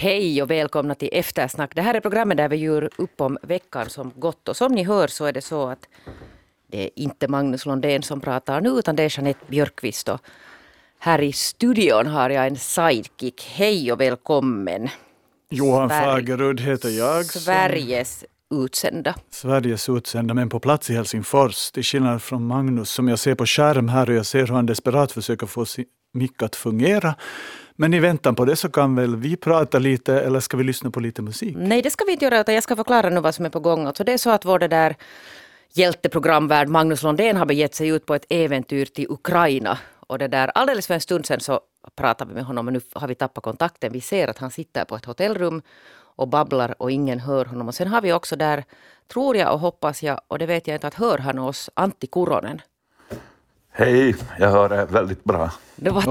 Hej och välkomna till Eftersnack. Det här är programmet där vi gör upp om veckan som gått. Och som ni hör så är det så att det är inte Magnus Lundén som pratar nu utan det är Jeanette Björkqvist. Och här i studion har jag en sidekick. Hej och välkommen. Johan Fagerud heter jag. Sveriges utsända. Sveriges utsända, men på plats i Helsingfors. Till skillnad från Magnus som jag ser på skärm här och jag ser hur han desperat försöker få sin mick att fungera. Men i väntan på det så kan väl vi prata lite eller ska vi lyssna på lite musik? Nej, det ska vi inte göra utan jag ska förklara nu vad som är på gång. Alltså det är så att vår det där hjälteprogramvärd Magnus Lundén har begett sig ut på ett äventyr till Ukraina. Och det där, alldeles för en stund sedan så pratade vi med honom men nu har vi tappat kontakten. Vi ser att han sitter på ett hotellrum och babblar och ingen hör honom. Och sen har vi också där, tror jag och hoppas jag, och det vet jag inte, att hör han oss, Antti Kuronen. Hej, jag hör det väldigt bra. Det var.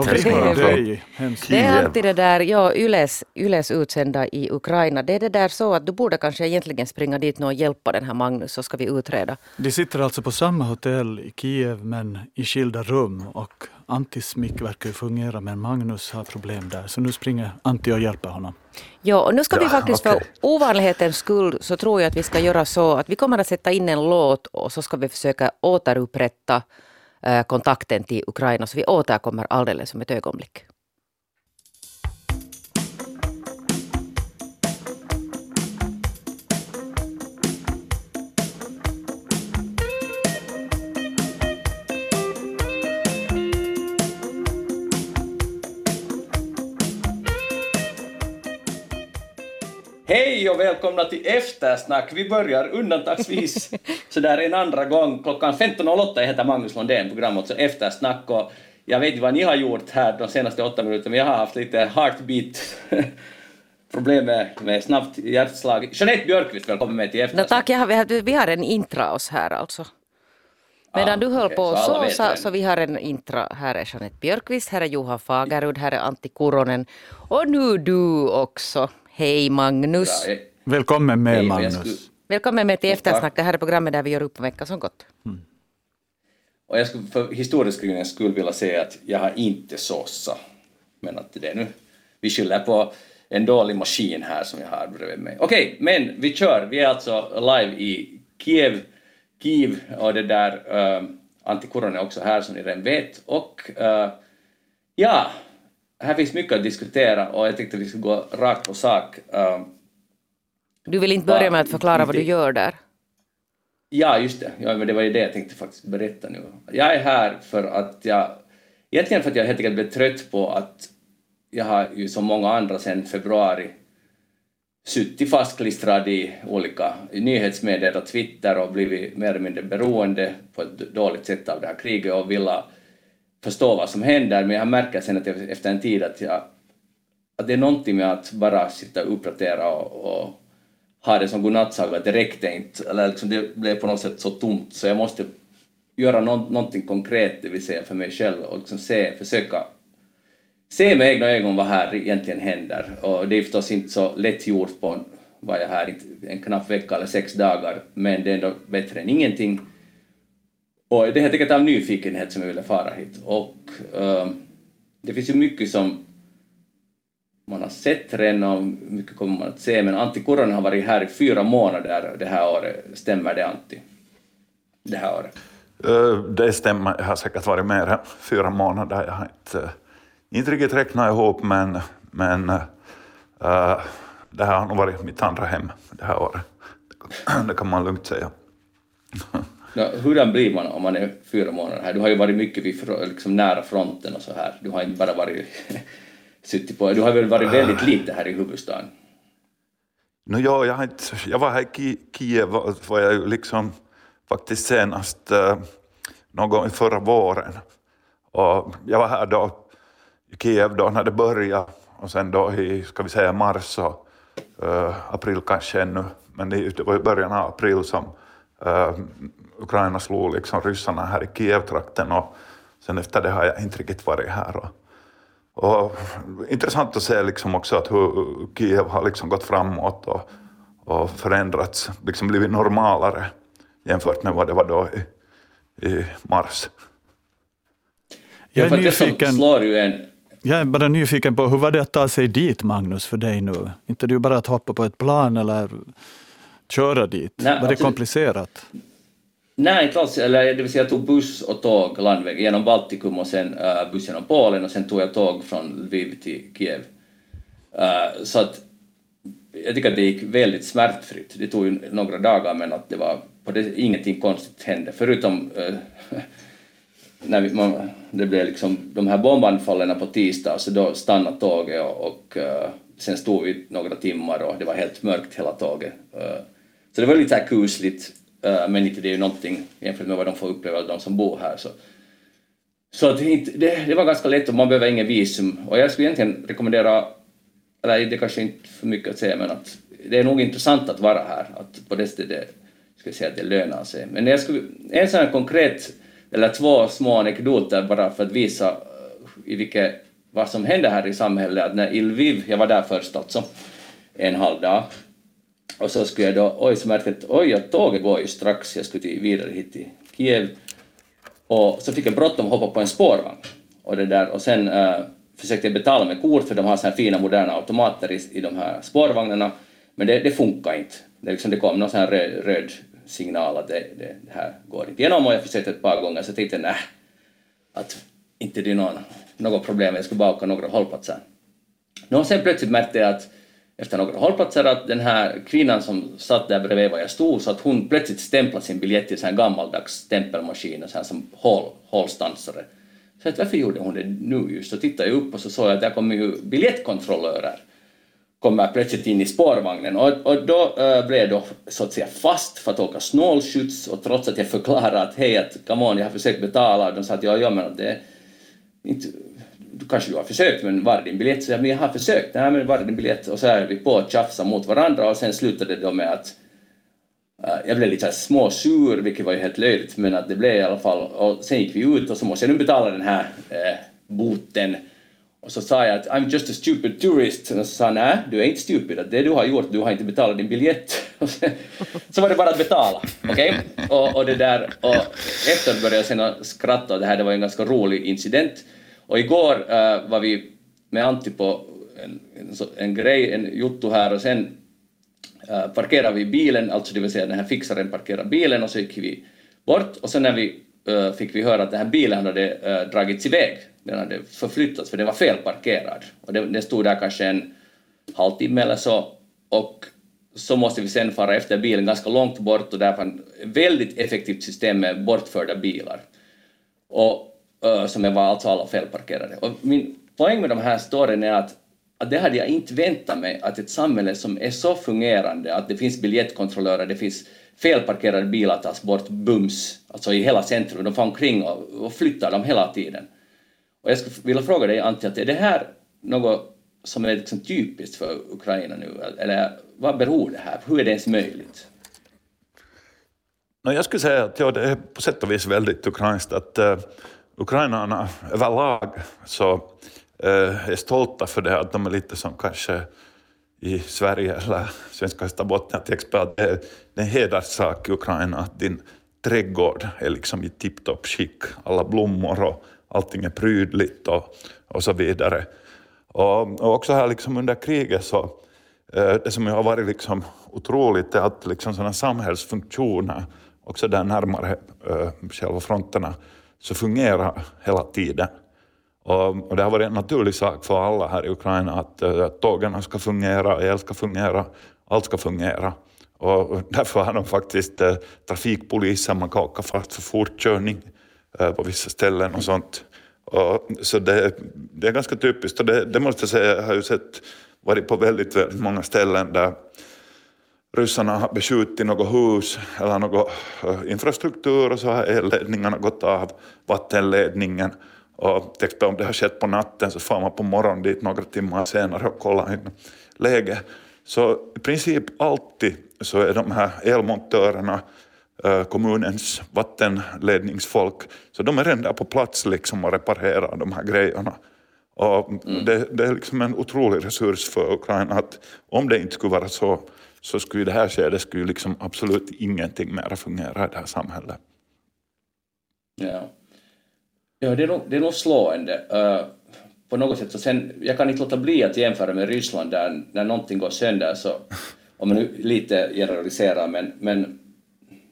Hemskt. Det är alltid det där, ja, Yles, Yles utsända i Ukraina. Det är det där så att du borde kanske egentligen springa dit nu och hjälpa den här Magnus så ska vi utreda. De sitter alltså på samma hotell i Kiev men i skilda rum och Antis mick verkar ju fungera men Magnus har problem där så nu springer Antti och hjälper honom. Ja, och nu ska vi Ja, faktiskt för okej. ovanlighetens skull så tror jag att vi ska göra så att vi kommer att sätta in en låt och så ska vi försöka återupprätta Eh, kontakten till Ukraina. Så vi återkommer alldeles om ett ögonblick. Hej och välkomna till Eftersnack. Vi börjar undantagsvis sådär en andra gång. Klockan 15.08 jag heter Magnus Lundén, programmet så Eftersnack. Och jag vet inte vad ni har gjort här de senaste åtta minuterna, men jag har haft lite heartbeat problem med, med snabbt hjärtslag. Jeanette Björkqvist, välkommen med till No, Eftersnack. tack, jag har, vi, har, vi har en intraus här alltså. Medan Ah, du höll okej, på så så, så, så vi har en intra. Här är Jeanette Björkqvist, här är Johan Fagerud, här är Antti Kuronen. Och nu du också. Hej Magnus. Bra, eh, Välkommen med hej, Magnus. skulle- Välkommen med till. Eftersnack. Det här är programmet där vi gör upp om veckan som gått. Och jag skulle för historieskrivningens skull vilja säga att jag har inte såsa. Men att det är nu, vi skyller på en dålig maskin här som jag har bredvid mig. Okej, men vi kör. Vi är alltså live i Kiev, Kiev och det där, uh, Antti Kuronen är också här som ni redan vet. Och eh, ja, här finns mycket att diskutera och jag tänkte att vi skulle gå rakt på sak. Eh, Du vill inte börja med att förklara vad du gör där? Ja, just det. Ja, men det var ju det jag tänkte faktiskt berätta nu. Jag är här för att jag... Egentligen för att jag helt enkelt blev trött på att jag har ju som många andra sedan februari suttit fastklistrad i olika nyhetsmedier och Twitter och blivit mer eller mindre beroende på ett dåligt sätt av det här kriget och vilja förstå vad som händer. Men jag har märkt sen att efter en tid att, jag, att det är någonting med att bara sitta och uppdatera och, och ha det som godnattsaga, att det räckte inte, eller liksom det blev på något sätt så tomt så jag måste göra no någonting konkret, det vill säga för mig själv och liksom se, försöka se med egna ögon vad här egentligen händer. Och det är förstås inte så lätt gjort på, var jag här, en knapp vecka eller sex dagar, men det är ändå bättre än ingenting. Och det är helt enkelt av nyfikenhet som jag ville fara hit. Och ehm, det finns ju mycket som man har sett redan och mycket kommer man att se, men Antti Kuronen har varit här i fyra månader det här året. Stämmer det Antti? Det här året? Eh, det stämmer, jag har säkert varit mer än fyra månader. Jag har inte, eh, inte riktigt räknat ihop, men, men eh, eh, det här har nog varit mitt andra hem det här året. Det kan man lugnt säga. Nå, hurdan blir man om man är fyra månader här? Du har ju varit mycket vid, liksom nära fronten och så här. Du har inte bara varit suttit på... Du har väl varit väldigt lite här i huvudstaden? No, ja, jag, har inte, jag var här i Kiev var jag liksom faktiskt senast eh, någon gång förra våren. Och jag var här då i Kiev då när det började och sen då i, ska vi säga mars och uh, april kanske ännu. Men det, det var i början av april som eh, Ukraina slog liksom ryssarna här i Kiev-trakten och sen efter det har jag inte riktigt varit här. Och, och intressant att se liksom också att hur Kiev har liksom gått framåt och, och förändrats, liksom blivit normalare jämfört med vad det var då i, i mars. Jag är det nyfiken. Jag är bara nyfiken på hur var det att ta sig dit, Magnus, för dig nu? Inte du bara att hoppa på ett plan eller köra dit? Nej, var det komplicerat? Nej, inte alls. Eller, det vill säga jag tog buss och tåg landväg genom Baltikum och sen äh, uh, buss genom Polen och sen tog jag tåg från Lviv till Kiev. Uh, så att jag tycker att det gick väldigt smärtfritt. Det tog ju några dagar men att det var på det, ingenting konstigt hände förutom uh, när vi, man, det blev liksom de här bombanfallen på tisdag så då stannade tåget och, och uh, sen stod vi några timmar och det var helt mörkt hela tåget. Uh, så det var lite här kusligt Eh, men inte det är ju någonting jämfört med vad de får uppleva, de som bor här. Så, så att det, det, det var ganska lätt och man behöver ingen visum och jag skulle egentligen rekommendera, eller det kanske inte för mycket att säga men att det är nog intressant att vara här, att på det stället ska jag säga att det lönar sig. Men jag skulle, en sån här konkret eller två små anekdoter bara för att visa eh, i vilket, vad som händer här i samhället. Att när i Lviv, jag var där först alltså, en halv dag, och så skulle jag då, oj så märkte jag att oj, att tåget går ju strax, jag skulle till, vidare hit till Kiev. Och så fick jag bråttom att hoppa på en spårvagn. Och, det där, och sen äh, försökte jag betala med kort, för de har så här fina moderna automater i, i de här spårvagnarna, men det, det funkar inte. Det, liksom, det kom någon sån här röd, röd signal att det, det, det, här går inte igenom och jag försökte ett par gånger så tänkte jag nej, att inte det är någon, något problem, jag skulle bara åka några hållplatser. Nå, sen plötsligt märkte jag att efter några hållplatser att den här kvinnan som satt där bredvid var jag stod så att hon plötsligt stämplade sin biljett i en sån här gammaldags stämpelmaskin, så här som hål, hålstansare. Så att varför gjorde hon det nu just? Så tittade jag upp och så såg jag att där kommer ju biljettkontrollörer kommer plötsligt in i spårvagnen och, och då äh, blev jag då så att säga fast för att åka snålskjuts och trots att jag förklarade att hej, att come on, jag har försökt betala och de sa att ja, ja men det är inte, du kanske du har försökt men var är din biljett? Så jag, men jag har försökt, nej men var är din biljett? Och så är vi på och tjafsa mot varandra och sen slutade det då med att uh, jag blev lite småsur, vilket var ju helt löjligt, men att det blev i alla fall, och sen gick vi ut och så måste jag nu betala den här uh, boten och så sa jag att I'm just a stupid tourist. Och så sa han, nej, du är inte stupid. Det du har gjort, du har inte betalat din biljett. så var det bara att betala. Okej? Okay? Och, och det där, och efter började jag sen skratta och det här det var en ganska rolig incident. Och igår äh, var vi med Antti på en, en, en grej, en jotto här och sen äh, parkerade vi bilen, alltså det vill säga den här fixaren parkerade bilen och så gick vi bort och sen när vi äh, fick vi höra att den här bilen hade äh, dragits iväg den hade förflyttats för den var felparkerad. Och den, den stod där kanske en halvtimme eller så och så måste vi sen fara efter bilen ganska långt bort och där fanns ett väldigt effektivt system med bortförda bilar. Och, som jag var alltså alla felparkerade. Och min poäng med de här storyn är att, att det hade jag inte väntat mig, att ett samhälle som är så fungerande, att det finns biljettkontrollörer, det finns felparkerade bilar tas bort bums, alltså i hela centrum, de far omkring och, och flyttar dem hela tiden. Och jag skulle vilja fråga dig Antti, att är det här något som är liksom typiskt för Ukraina nu, eller vad beror det här på, Hur är det ens möjligt? No, jag skulle säga att ja, det är på sätt och vis väldigt ukrainskt att uh, ukrainarna överlag så eh, är stolta för det, att de är lite som kanske i Sverige eller svenska Österbotten att det är, det är en hederssak i Ukraina att din trädgård är liksom i tipptopp skick, alla blommor och allting är prydligt och, och så vidare. Och, och också här liksom under kriget så, eh, det som har varit liksom otroligt är att liksom sådana samhällsfunktioner, också där närmare äh, själva fronterna, så fungerar hela tiden. Och, och, det har varit en naturlig sak för alla här i Ukraina att, eh, att tågen ska fungera, el ska fungera, allt ska fungera. Och därför har de faktiskt eh, trafikpolisen, man kan åka fast för fortkörning Eh, på vissa ställen och sånt. Och, så det, det är ganska typiskt och det, det måste jag säga, jag har ju sett, varit på väldigt, väldigt många ställen där ryssarna har beskjutit något hus eller någon eh, infrastruktur och så har elledningarna gått av, vattenledningen. Och om det har skett på natten så får man på morgonen dit några timmar senare och kollar in läge. Så i princip alltid så är de här elmontörerna Eh, kommunens vattenledningsfolk, så de är redan där på plats liksom och reparerar de här grejerna. Och mm. det, det, är liksom en otrolig resurs för Ukraina att om det inte skulle vara så, så skulle i det här skedet skulle liksom absolut ingenting mer fungera i det här samhället. Ja, ja det, är nog, det är nog slående. Uh, på något sätt, så sen, jag kan inte låta bli att jämföra med Ryssland där när någonting går sönder så, om man nu lite generaliserar, men, men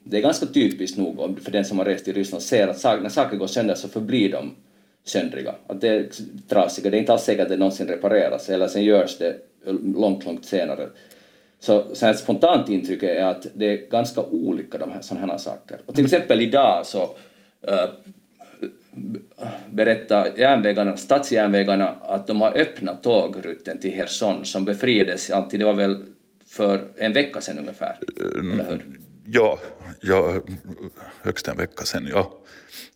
det är ganska typiskt nog för den som har rest i Ryssland ser att när saker går sönder så förblir de söndriga, att det är trasiga, det är inte alls säkert att det någonsin repareras eller sen görs det långt, långt senare. Så, så ett spontant intryck är att det är ganska olika de här sådana här saker. Och till exempel idag så uh, berättar järnvägarna, stadsjärnvägarna att de har öppnat tågrutten till Herson som befriades alltid, det var väl för en vecka sedan ungefär, mm, eller hur? Ja, ja, högst en vecka sedan, ja.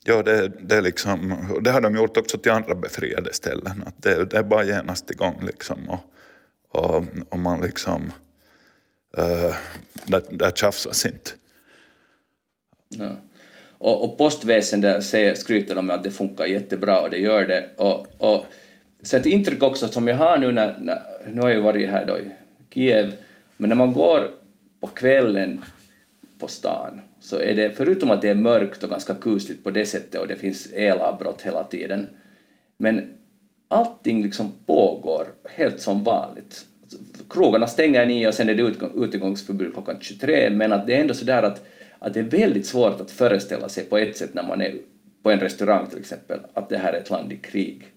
Ja, det, det, är liksom, det har de gjort också till andra befriade ställen. Att det, det är bara genast igång liksom. Och, och, och man liksom... Uh, där, där tjafsas inte. Ja. Och, och postväsendet skryter de med att det funkar jättebra och det gör det. Och, och, så ett intryck också som jag har nu när, när nu har jag varit här då i Kiev, men när man går på kvällen på stan så är det, förutom att det är mörkt och ganska kusligt på det sättet och det finns elavbrott hela tiden, men allting liksom pågår helt som vanligt. Krogarna stänger nio och sen är det utegångsförbud klockan 23, men att det är ändå så där att, att det är väldigt svårt att föreställa sig på ett sätt när man är på en restaurang till exempel, att det här är ett land i krig.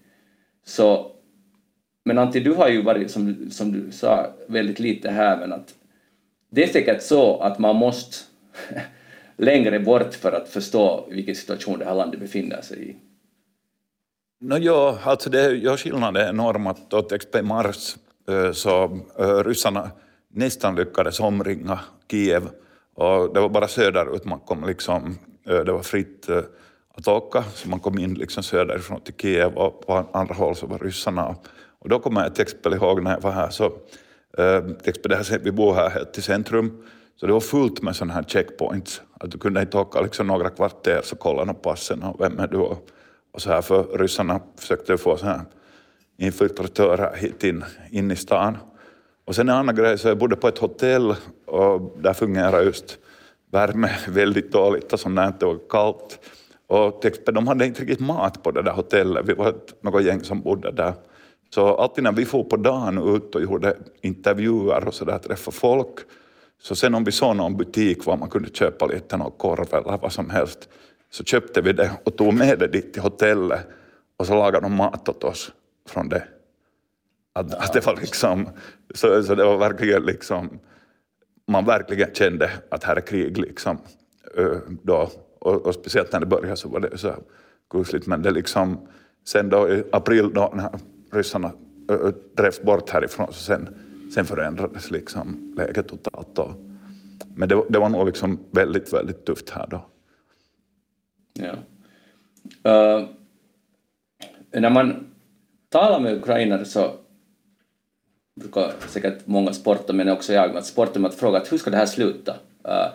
Så, men Antti, du har ju varit, som, som du sa, väldigt lite här, men att det är säkert så att man måste längre bort för att förstå vilken situation det här landet befinner sig i? No, ja, alltså det, ja, skillnaden är enorm. Att åt XP Mars så ryssarna nästan lyckades omringa Kiev. Och det var bara söderut man kom liksom, det var fritt att åka, så man kom in liksom söderifrån till Kiev och på andra håll så var ryssarna. Och då kommer jag till exempel ihåg när jag var här, så, till exempel det här, vi bor här helt i centrum, så det var fullt med sådana här checkpoints, att du kunde inte åka liksom några kvarter så kolla de passen och vem är du och, och så här. För ryssarna försökte få så här infiltratörer hit in, in i stan. Och sen en annan grej, så jag bodde på ett hotell och där fungerar just värme väldigt dåligt och sånt där, det var kallt. Och de hade inte riktigt mat på det där hotellet, vi var ett, något gäng som bodde där. Så alltid när vi får på dagen ut och gjorde intervjuer och sådär, träffade folk, så sen om vi såg någon butik var man kunde köpa lite någon korv eller vad som helst, så köpte vi det och tog med det dit till hotellet och så lagade de mat åt oss från det. Att, att det var liksom, så, så det var verkligen liksom, man verkligen kände att här är krig liksom. Då, och, och speciellt när det började så var det så kusligt, men det liksom, sen då i april då när ryssarna drevs bort härifrån, så sen sen förändrades liksom läget totalt. Och, men det, det, var nog liksom väldigt, väldigt tufft här då. Ja. Uh, när man talar med ukrainare så brukar säkert många sporta, men också jag, att sporta med att fråga att hur ska det här sluta? Uh,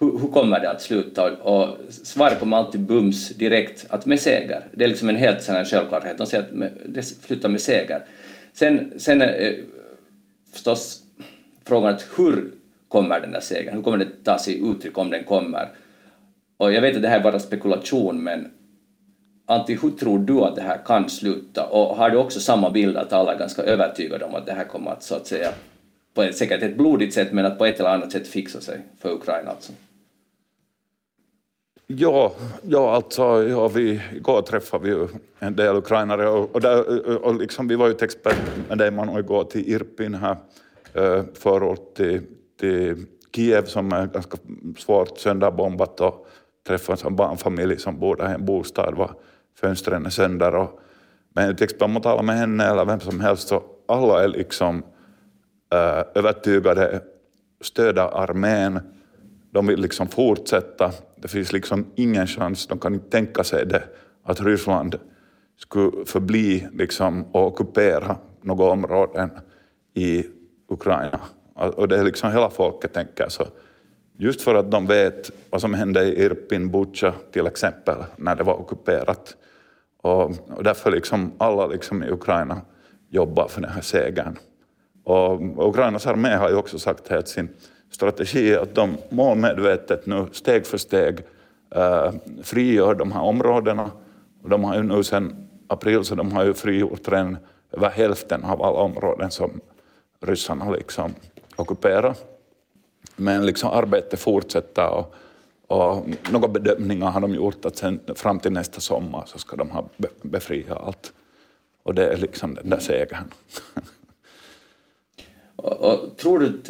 hur, hur, kommer det att sluta? Och svaret kommer alltid bums direkt, att med seger. Det är liksom en helt sån här självklarhet. De säger att med, det slutar med seger. Sen, sen eh, förstås frågan att hur kommer den där segern, hur kommer det ta sig uttryck om den kommer? Och jag vet att det här är bara spekulation, men Antti, hur tror du att det här kan sluta? Och har du också samma bild att alla är ganska övertygade om att det här kommer att så att säga, på ett, säkert ett blodigt sätt, men att på ett eller annat sätt fixa sig för Ukraina alltså? Ja, ja alltså, ja, vi, igår träffade vi ju en del ukrainare och, och, där, och liksom, vi var ju ett expert med dig man igår till Irpin här, eh, förort till, till Kiev som är ganska svårt sönderbombat och träffade en barnfamilj som bor där i en bostad, var fönstren är sönder. Och, men till exempel om man talar med henne eller vem som helst så alla är liksom äh, övertygade, stöder armén, de vill liksom fortsätta. Det finns liksom ingen chans, de kan inte tänka sig det, att Ryssland skulle förbli liksom och ockupera några områden i Ukraina. Och det är liksom hela folket tänker så. Just för att de vet vad som hände i Irpin, Butja till exempel, när det var ockuperat. Och, och därför liksom alla liksom i Ukraina jobbar för den här segern. Och Ukrainas armé har ju också sagt att sin strategi att de målmedvetet nu steg för steg eh, frigör de här områdena. Och de har ju nu sedan april så de har ju frigjort redan över hälften av alla områden som ryssarna liksom ockuperar. Men liksom arbetet fortsätter och, och några bedömningar har de gjort att sen fram till nästa sommar så ska de ha befriat allt. Och det är liksom den där segern. och, och, tror du,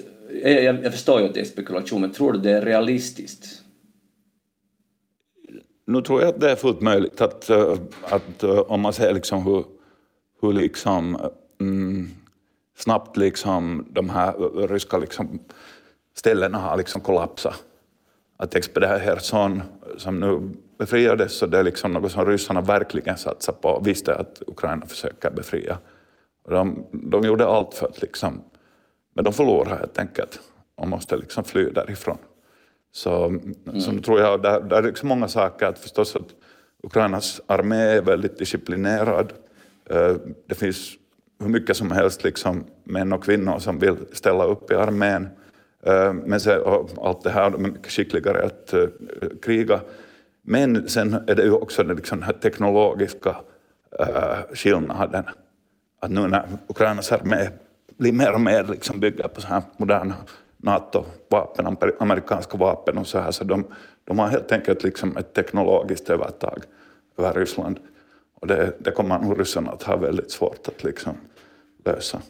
jag, jag förstår ju att det är spekulation, men tror du det är realistiskt? Nu tror jag att det är fullt möjligt att, eh, att eh, om man ser liksom hur, hur liksom, mm, snabbt liksom de här ryska liksom ställena har liksom kollapsat. Att expedera Herson som nu befriades, så det är liksom något som ryssarna verkligen satsar på visste att Ukraina försöker befria. De, de gjorde allt för att liksom, men de förlorade helt enkelt och måste liksom fly därifrån. Så, mm. så tror jag, där, där är liksom många saker, att förstås att Ukrainas armé är väldigt disciplinerad. Eh, det finns hur mycket som helst liksom män och kvinnor som vill ställa upp i armén. Eh, men sen, allt det här, de är mycket skickligare att eh, kriga. Men sen är det ju också den, liksom, den här teknologiska eh, skillnaden. Att nu när Ukrainas armé blir mer och mer liksom bygger på så här moderna NATO-vapen, amerikanska vapen och så här, så de, de har helt enkelt liksom ett teknologiskt övertag över Ryssland. Och det, det kommer nog ryssarna att ha väldigt svårt att liksom lösa.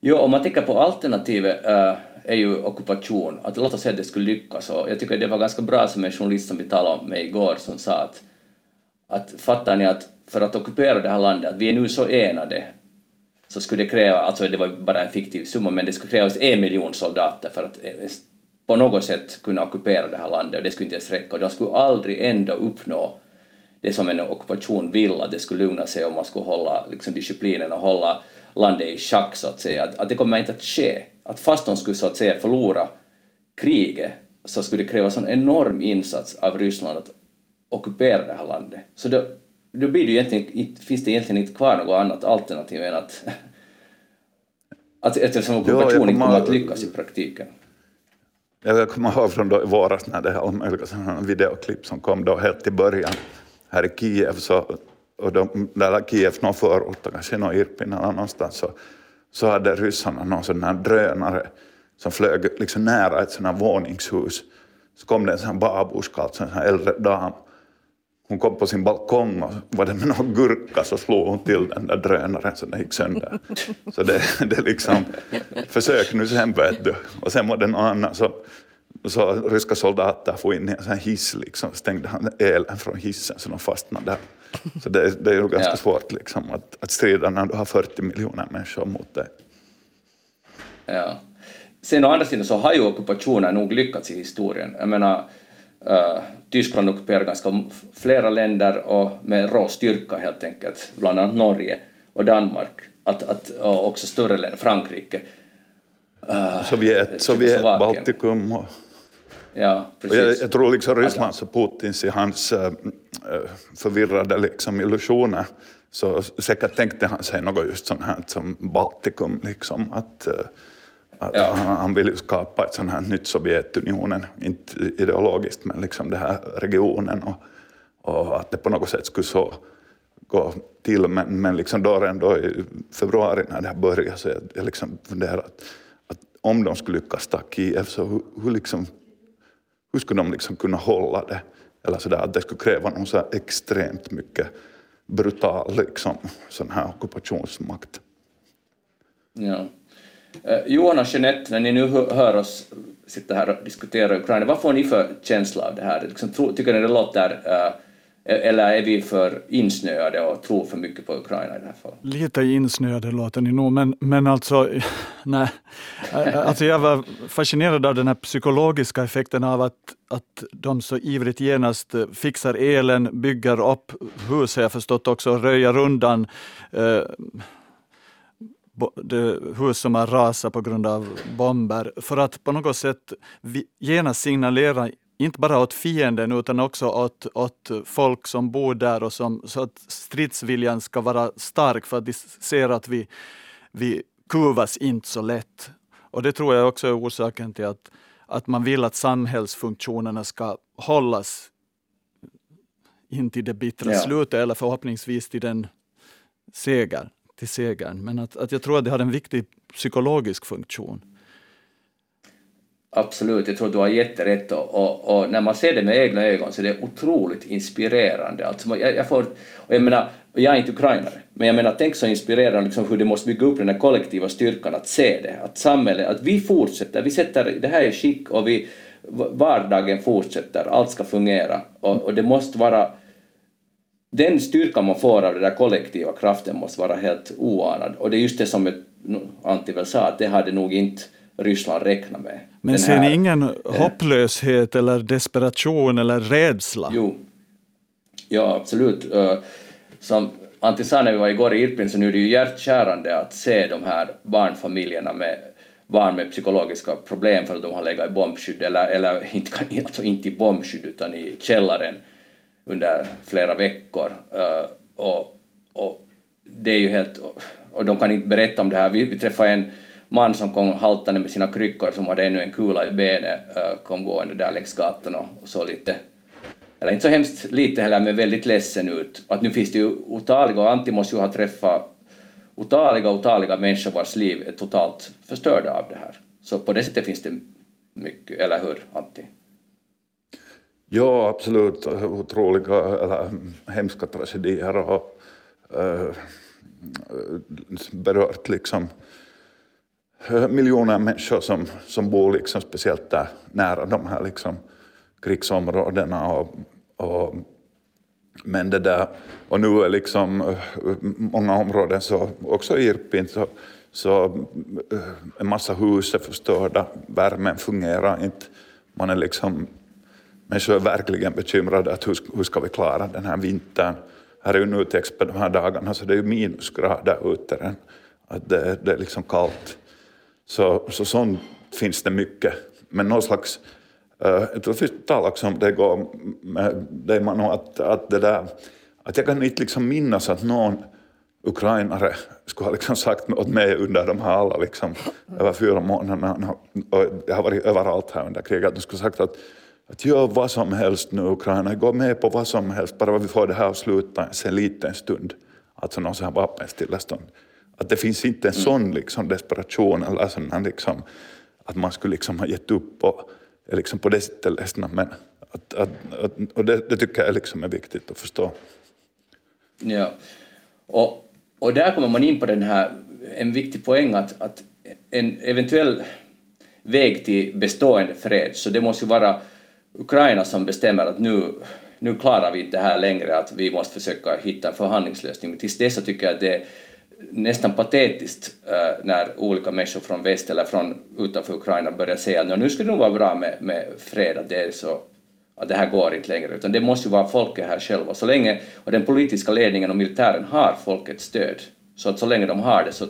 Jo, om man tänker på alternativet äh, är ju ockupation, att låt oss säga att det skulle lyckas. Och jag tycker det var ganska bra som en journalist som vi talade med igår som sa att, att fattar ni att för att ockupera det här landet, att vi är nu så enade, så skulle det kräva, alltså det var bara en fiktiv summa, men det skulle krävas en miljon soldater för att på något sätt kunna ockupera det här landet och det skulle inte ens räcka och de skulle aldrig ändå uppnå det som en ockupation vill, att det skulle lugna sig om man skulle hålla liksom, disciplinen och hålla landet i schack så att säga, att, att det kommer inte att ske. Att fast de skulle så att säga förlora kriget så skulle det krävas en enorm insats av Ryssland att ockupera det här landet. Så då, då blir det egentligen, finns det egentligen inte kvar något annat alternativ än att, att eftersom ockupationen inte kommer att lyckas i praktiken. Jag kommer ihåg från då i våras när det här videoklipp som kom då helt i början här i Kiev, så, och de, där Kiev någon förort, kanske någon Irpin eller någonstans, så, så hade ryssarna någon sån här drönare som flög liksom nära ett sånt här våningshus. Så kom det en sån här babuska, alltså en sån här äldre dam. Hon kom på sin balkong och var det med någon gurka så slog hon till den där drönaren så den gick sönder. Så det, det liksom, försök nu sen vet du. Och sen var det någon annan så så ryska soldater får in i en sån hiss, liksom, stängde han elen från hissen så de fastnade där. Så det, det är ju ganska ja. svårt liksom, att, att strida när du har 40 miljoner människor mot dig. Ja. Sen å andra sidan så har ju ockupationen nog lyckats i historien. Jag menar, uh, Tyskland ockuperar ganska flera länder och med rå styrka helt enkelt, bland annat Norge och Danmark, att, att, och också större länder, Frankrike. Uh, Sovjet, Sovjet Baltikum och Ja, precis. Jag, jag, tror liksom Rysslands och Putins i hans äh, förvirrade liksom illusioner så säkert tänkte han sig något just sånt här som Baltikum, liksom, att, äh, att ja. han, han vill skapa ett sånt här nytt Sovjetunionen, inte ideologiskt men liksom den här regionen och, och att det på något sätt skulle så gå till, men, men liksom då redan då i februari när det här började så jag, jag liksom funderade att, att om de skulle lyckas ta Kiev så hur, hur liksom hur skulle de liksom kunna hålla det? Eller sådär, att det skulle kräva någon så extremt mycket brutal liksom, sån här ockupationsmakt. Ja. Eh, Johanna Jeanette, när ni nu hör oss sitta här och diskutera Ukraina, vad får ni för känsla av det här? Liksom, tycker ni det låter uh, eller är vi för insnöade och tror för mycket på Ukraina i det här fallet? Lite insnöade låter ni nog, men, men alltså, nej. Alltså jag var fascinerad av den här psykologiska effekten av att, att de så ivrigt genast eh, fixar elen, bygger upp hus, har jag förstått också, röjer undan eh, hus som har rasat på grund av bomber, för att på något sätt genast signalera inte bara åt fienden utan också åt, åt folk som bor där och som, så att stridsviljan ska vara stark för att de ser att vi, vi kuvas inte så lätt. Och det tror jag också är orsaken till att, att man vill att samhällsfunktionerna ska hållas in till det bittra Ja. slutet eller förhoppningsvis till den seger, till segern. Men att, att jag tror att det har en viktig psykologisk funktion. Absolut, jag tror du har jätterätt. Och, och, och när man ser det med egna ögon så är det otroligt inspirerande. Alltså, jag, jag, får, och jag menar, jag är inte ukrainare, men jag menar tänk så inspirerande liksom hur det måste bygga upp den här kollektiva styrkan att se det, att samhället, att vi fortsätter, vi sätter det här i skick och vi, vardagen fortsätter, allt ska fungera. Och, och det måste vara den styrkan man får av den där kollektiva kraften måste vara helt oanad. Och det är just det som Antti väl sa, att det hade nog inte Ryssland räknat med. Men ser här- ni ingen hopplöshet eller desperation eller rädsla? Jo. Ja, absolut. Eh, Som Antti sa när vi var igår i Irpin så nu är det ju hjärtkärande att se de här barnfamiljerna med barn med psykologiska problem för att de har legat i bombskydd, eller, eller inte, alltså inte i bombskydd utan i källaren under flera veckor. Eh, Och, och det är ju helt... Och de kan inte berätta om det här. Vi, vi träffade en man som kom haltande med sina kryckor som hade ännu en kula i benet, eh, kom gående där längs gatan och såg lite eller inte så hemskt lite heller, men väldigt ledsen ut. Att nu finns det ju otaliga, och Antti måste ju ha träffat otaliga, otaliga människor vars liv är totalt förstörda av det här. Så på det sättet finns det mycket, eller hur Antti? Ja, absolut. Otroliga eller hemska tragedier och äh, berört liksom Eh, miljoner människor som, som bor liksom speciellt där nära de här liksom krigsområdena. Och, och, men det där, och nu är liksom eh, många områden, så, också i Irpin, så, så eh, en massa hus är förstörda, värmen fungerar inte. Man är liksom Människor är verkligen bekymrade att hur, hur ska vi klara den här vintern. Här är ju Nutex på de här dagarna så det är ju minusgrader ute. Att det, det är liksom kallt. Så, så sånt finns det mycket. Men någon slags, eh, uh, jag tror vi talade också om det igår med dig Manu, att, att det där, att jag kan inte liksom minnas att någon ukrainare skulle ha liksom sagt åt mig under de här alla liksom, över fyra månaderna, och jag har varit överallt här under kriget, att de skulle ha sagt att att gör vad som helst nu Ukraina, gå med på vad som helst, bara vi får det här att sluta en liten stund. Alltså någon sån här vapenstillestånd. Att det finns inte en sån liksom desperation eller sån liksom, att man skulle liksom ha gett upp och är liksom på det sättet ledsna. Men att, att, att, och det, det tycker jag liksom är viktigt att förstå. Ja. Och, och där kommer man in på den här, en viktig poäng att, att en eventuell väg till bestående fred, så det måste ju vara Ukraina som bestämmer att nu, nu klarar vi inte det här längre, att vi måste försöka hitta en förhandlingslösning. Men tills dess så tycker jag att det är nästan patetiskt äh, när olika människor från väst eller från utanför Ukraina börjar säga att nu skulle det nog vara bra med, med fred, att det är så att det här går inte längre, utan det måste ju vara folket här själva. Så länge, och den politiska ledningen och militären har folkets stöd, så att så länge de har det så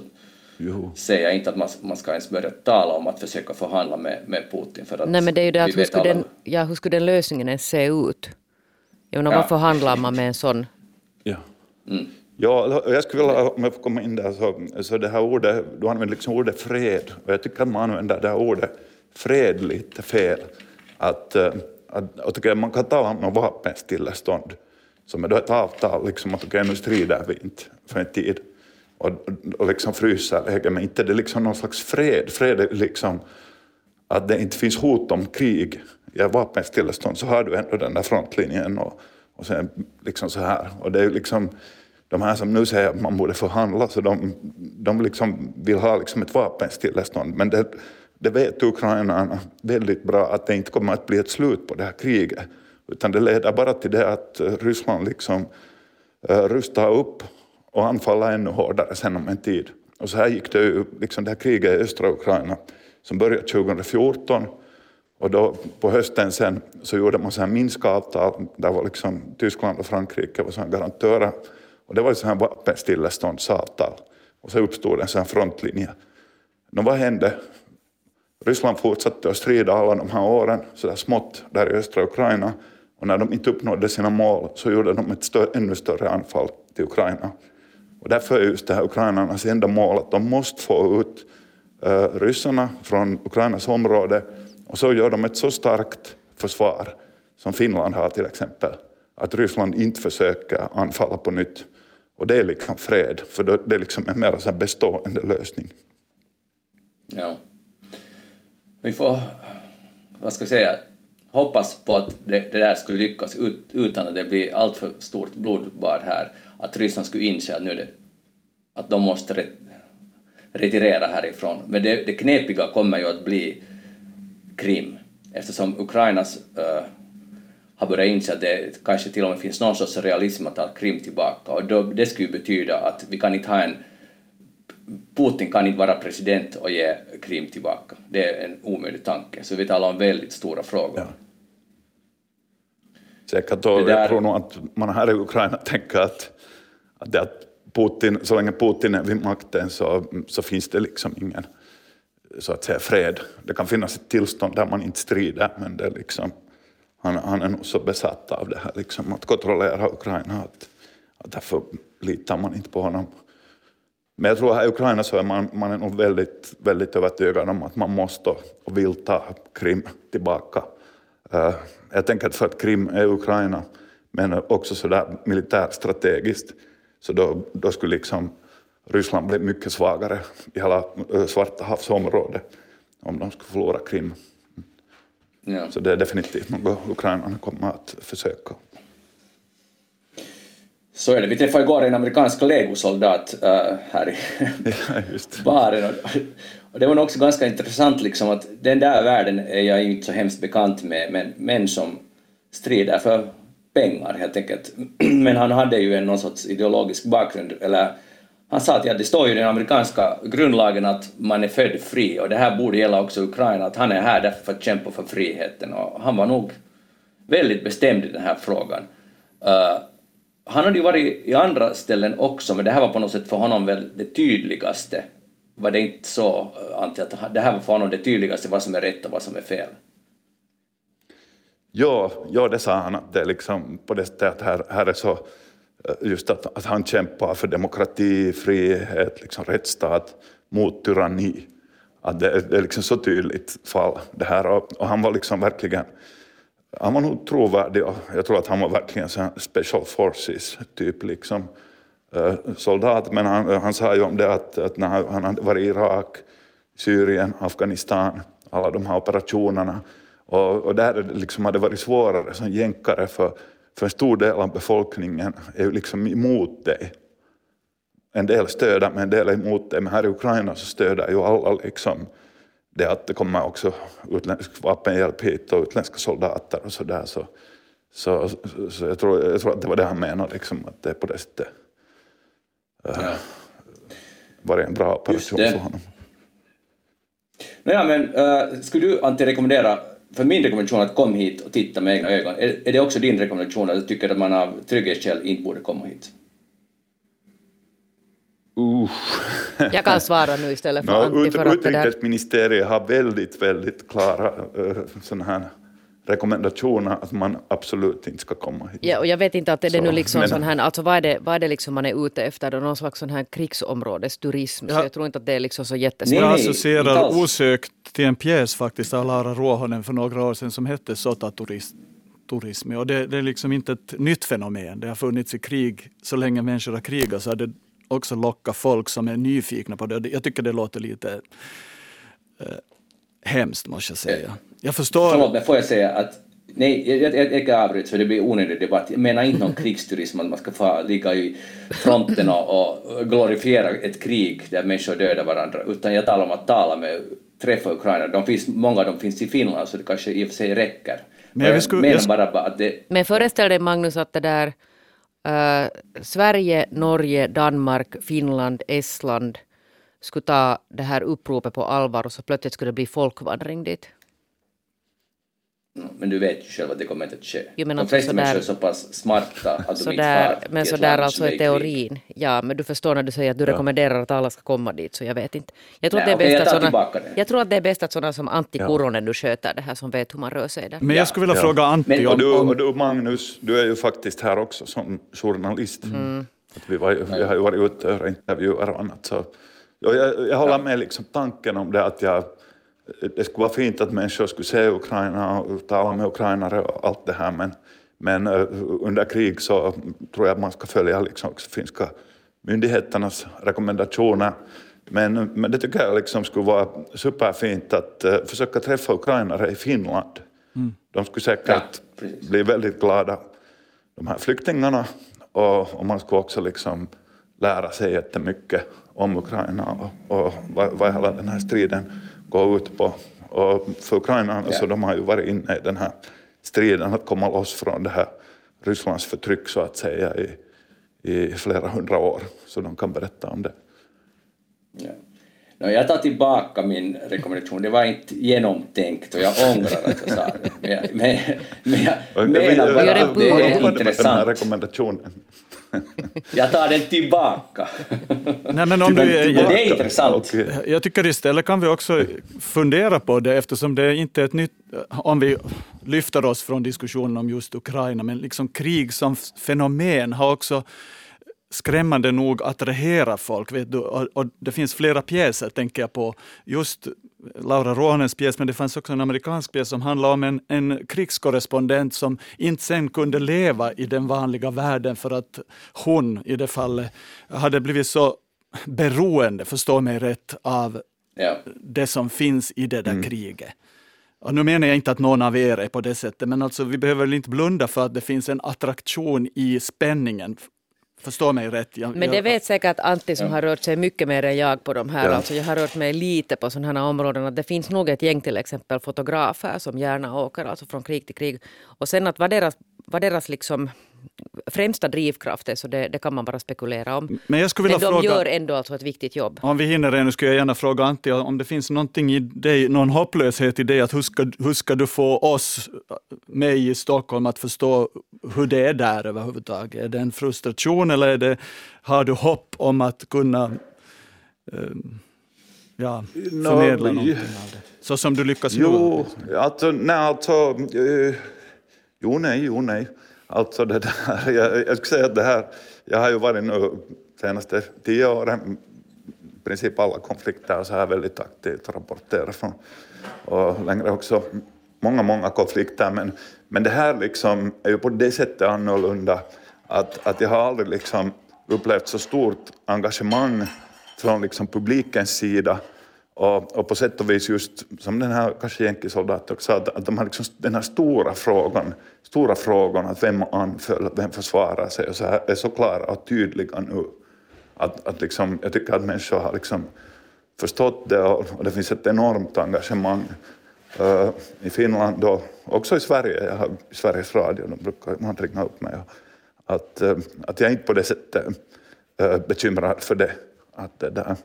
Jo. säger jag inte att man, man ska ens börja tala om att försöka förhandla med, med Putin. För att Nej men det är ju det att hur skulle, alla- den, ja, hur skulle den lösningen ens se ut? Jag menar, Ja. vad förhandlar man med en sån? Ja. Ja, jag skulle vilja, om jag får komma in där, så, så det här ordet, du använder liksom ordet fred, och jag tycker att man använder det här ordet fred lite fel. Att, eh, att, att okej, man kan tala om något vapenstillestånd, som är då ett avtal, liksom att okej, nu strider vi inte för en tid, och, och liksom fryser läget, men inte det är liksom någon slags fred. Fred är liksom att det inte finns hot om krig. I ett vapenstillestånd så har du ändå den där frontlinjen och, och sen liksom så här. Och det är ju liksom de här som nu säger att man borde förhandla, så de, de liksom vill ha liksom ett vapenstillestånd. Men det, det vet ukrainarna väldigt bra att det inte kommer att bli ett slut på det här kriget. Utan det leder bara till det att eh, Ryssland liksom eh, rustar upp och anfaller ännu hårdare sen om en tid. Och så här gick det ju, liksom det här kriget i östra Ukraina som började 2014 och då på hösten sen så gjorde man så här Minsk-avtal där var liksom Tyskland och Frankrike var så garantörer och det var ett här vapenstilleståndsavtal och så uppstod en sån här frontlinje. Nå, vad hände? Ryssland fortsatte att strida alla de här åren, så där smått där i östra Ukraina. Och när de inte uppnådde sina mål så gjorde de ett större, ännu större anfall till Ukraina. Och därför är just det här ukrainarnas enda mål att de måste få ut eh, ryssarna från Ukrainas område och så gör de ett så starkt försvar som Finland har till exempel. att Ryssland inte försöker anfalla på nytt. Och det är liksom fred, för det är liksom en mer så bestående lösning. Ja. Vi får, vad ska jag säga, hoppas på att det, det där skulle lyckas ut, utan att det blir alltför stort blodbad här. Att Ryssland skulle inse att nu det, att de måste ret, retirera härifrån. Men det, det knepiga kommer ju att bli Krim, eftersom Ukrainas uh, har börjat inse att det kanske till och med finns någon sorts realism att ta Krim tillbaka. Och då, det skulle betyda att vi kan inte ha en Putin kan inte vara president och ge Krim tillbaka. Det är en omöjlig tanke. Så vi talar om väldigt stora frågor. Ja. Säkert, och där... jag tror nog att man här i Ukraina tänker att, att, det att Putin, så länge Putin är vid makten så, så finns det liksom ingen så att säga fred. Det kan finnas ett tillstånd där man inte strider, men det är liksom, han, han är nog så besatt av det här liksom, att kontrollera Ukraina att, att därför litar man inte på honom. Men jag tror att här i Ukraina så är man, man är nog väldigt, väldigt övertygad om att man måste och vill ta Krim tillbaka. Uh, jag tänker att för att Krim är Ukraina, men också sådär militärstrategiskt, så då, då skulle liksom Ryssland bli mycket svagare i hela eh, Svarta havsområdet om de skulle förlora Krim. Ja. Så det är definitivt något ukrainarna kommer att försöka. Så är det. Vi träffade igår en amerikansk legosoldat uh, här i baren. Och det var nog också ganska intressant liksom att den där världen är jag inte så hemskt bekant med, men män som strider för pengar helt enkelt. Men han hade ju en någon sorts ideologisk bakgrund, eller han sa att ja, det står ju i den amerikanska grundlagen att man är född fri och det här borde gälla också Ukraina, att han är här därför för att kämpa för friheten och han var nog väldigt bestämd i den här frågan. Uh, han hade ju varit i andra ställen också, men det här var på något sätt för honom väl det tydligaste. Var det inte så, eh, Antti, att det här var för honom det tydligaste, vad som är rätt och vad som är fel? Ja, ja det sa han, att det är liksom på det sättet att här, här är så, Eh, just att, att han kämpar för demokrati, frihet, liksom rättsstat mot tyranni. Att det, det är liksom så tydligt fall det här och, och han var liksom verkligen han var nog trovärdig och jag tror att han var verkligen en special forces typ liksom eh, soldat. Men han, han sa ju om det att, att när han hade varit i Irak, Syrien, Afghanistan, alla de här operationerna och, och där liksom hade varit svårare som jänkare för, för en stor del av befolkningen är ju liksom emot dig. En del stöder men en del är emot dig. Men här i Ukraina så stöder ju alla liksom det att det kommer också utländsk vapenhjälp hit och utländska soldater och sådär. Så, så, så jag, tror, jag tror att det var det han menade, liksom, att det är på det sättet äh, ja. var det en bra operation för honom. Nåja, men äh, skulle du Antti rekommendera, för min rekommendation att kom hit och titta med egna ögon, är, är det också din rekommendation att du tycker att man av trygghetsskäl inte borde komma hit? Uh. Jag kan svara nu istället för no, Antti. Utrikesministeriet har väldigt, väldigt klara uh, såna här rekommendationer att man absolut inte ska komma hit. Ja, och jag vet inte att är det så, nu liksom men, sån här, alltså vad är det, vad är det liksom man är ute efter då? Någon slags sån här krigsområdesturism. Ja. Så jag tror inte att det är liksom så jättesvårt. Jag associerar osökt till en pjäs faktiskt av Lara Ruohonen för några år sedan som hette Sotaturism turism. Och det, det, är liksom inte ett nytt fenomen. Det har funnits i krig. Så länge människor har krigat så har det också locka folk som är nyfikna på det. Jag tycker det låter lite eh, hemskt måste jag säga. Jag förstår. Förlåt, men får jag säga att Nej, jag, jag, jag kan avbryta för det blir onödig debatt. Jag menar inte någon krigsturism, att man ska få ligga i fronten och, och glorifiera ett krig där människor dödar varandra, utan jag talar om att tala med, träffa Ukraina. De finns, många av dem finns i Finland, så det kanske i och för sig räcker. Men, jag, jag skulle, menar bara att det... Men föreställ dig Magnus att det där Uh, Sverige, Norge, Danmark, Finland, Estland skulle ta det här uppropet på allvar och så plötsligt skulle det bli folkvandring dit. Men du vet ju själv att det kommer inte att ske. Jo, men de flesta människor är så pass smarta att de inte far Men så där alltså är teorin. Ja, men du förstår när du säger att du ja. rekommenderar att alla ska komma dit, så jag vet inte. Jag tror, Nej, att, det är okay, bäst att såna, jag tror att det är bäst att sådana som Antti ja. Kuronen nu sköter det här, som vet hur man rör sig där. Men jag skulle vilja ja. fråga Antti men, om... Och du, och du, Magnus, du är ju faktiskt här också som journalist. Mm. Att vi, var, vi har ju varit ute och intervjuer och annat. Så, jag, jag, håller med liksom tanken om det att jag det skulle vara fint att människor skulle se Ukraina och tala med ukrainare och allt det här, men, Men under krig så tror jag att man ska följa liksom finska myndigheternas rekommendationer. Men, men det tycker jag liksom skulle vara superfint att uh, försöka träffa ukrainare i Finland. Mm. De skulle säkert ja, bli väldigt glada, de här flyktingarna. Och, och man skulle också liksom lära sig jättemycket om Ukraina och, och vad, vad hela den här striden går ut på. Och för Ukraina ja. så de har ju varit inne i den här striden att komma loss från det här Rysslands förtryck så att säga i, i flera hundra år. Så de kan berätta om det. Ja. No, jag tar tillbaka min rekommendation, det var inte genomtänkt och jag ångrar att jag sa det. Men men, men jag menar bara att det är intressant. Jag tar den tillbaka. Nej, men om du, det är intressant. Jag tycker istället kan vi också fundera på det eftersom det inte är ett nytt, om vi lyfter oss från diskussionen om just Ukraina, men liksom krig som fenomen har också skrämmande nog attrahera folk. Vet du? Och, och, det finns flera pjäser, tänker jag på. Just Laura Rånens pjäs, men det fanns också en amerikansk pjäs som handlar om en, en krigskorrespondent som inte sen kunde leva i den vanliga världen för att hon, i det fallet, hade blivit så beroende, förstå mig rätt, av ja. det som finns i det där mm. kriget. Och nu menar jag inte att någon av er är på det sättet, men alltså, vi behöver väl inte blunda för att det finns en attraktion i spänningen Förstå mig rätt. Jag, Men det vet säkert Antti som ja. har rört sig mycket mer än jag på de här. Ja. Alltså jag har rört mig lite på sådana här områden. Att det finns nog ett gäng till exempel fotografer som gärna åker alltså från krig till krig. Och sen att vad deras, vad deras liksom främsta drivkraft är, så det, det, kan man bara spekulera om. Men, jag skulle vilja Men de fråga, gör ändå alltså ett viktigt jobb. Om vi hinner ännu skulle jag gärna fråga Antti om det finns någonting i dig, någon hopplöshet i dig, att hur ska, hur ska du få oss, mig i Stockholm, att förstå hur det är där överhuvudtaget? Är det en frustration eller är det, har du hopp om att kunna um, ja, förmedla no, någonting av det? Så som du lyckas jo, nu? Alltså, nej, alltså, uh, jo, nej, jo, nej. Alltså det där, jag, jag skulle säga att det här, jag har ju varit nu senaste tio åren, i princip alla konflikter så här väldigt aktivt rapporterat från, och längre också många, många konflikter, men, men det här liksom är ju på det sättet annorlunda att, att jag har aldrig liksom upplevt så stort engagemang från liksom publikens sida och, och, på sätt och vis just som den här kanske jänkisoldaten också att, att de har liksom den här stora frågan, stora frågan att vem anföll, vem försvarar sig och så här är så klara och tydliga nu. Att, att liksom, jag tycker att människor har liksom förstått det och, och det finns ett enormt engagemang uh, i Finland och också i Sverige. Jag har Sveriges Radio, de brukar man ringa upp mig. Att, uh, att jag inte på det sättet uh, bekymrad för det. Att det där,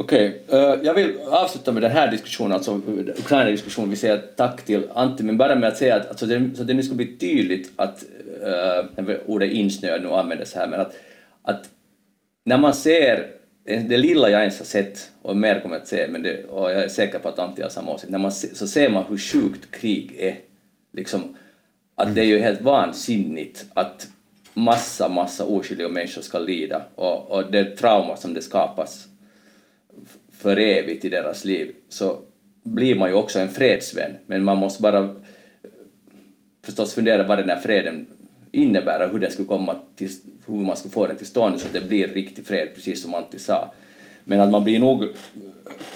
Okej, okay. uh, jag vill avsluta med den här diskussionen, alltså Ukraina-diskussionen. Vi säger tack till Antti, men bara med att säga att alltså det, så det nu ska bli tydligt att, uh, ordet insnöad nu användes här, men att, att när man ser det lilla jag ens har sett, och mer kommer jag att se, men det, och jag är säker på att Antti har samma åsikt, när man se, så ser man hur sjukt krig är. Liksom, att det är ju helt vansinnigt att massa, massa oskyldiga människor ska lida och, och det trauma som det skapas för evigt i deras liv så blir man ju också en fredsvän, men man måste bara förstås fundera vad den här freden innebär och hur den skulle komma till, hur man ska få den till stånd så att det blir riktig fred, precis som Antti sa. Men att man blir nog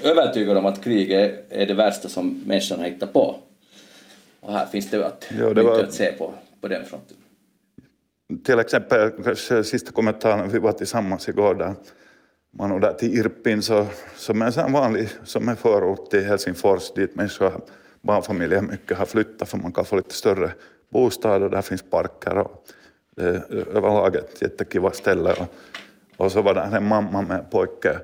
övertygad om att krig är, är det värsta som människan har hittat på. Och här finns det att, ja, det var... att se på, på den fronten. Till exempel, kanske sista kommentaren, vi var tillsammans igår där man och där till Irpin så, som är en vanlig som är förort till Helsingfors dit människor, barnfamiljer mycket har flyttat för man kan få lite större bostad och där finns parker och det är överlag ett jättekiva ställe. Och, och så var det en mamma med en pojke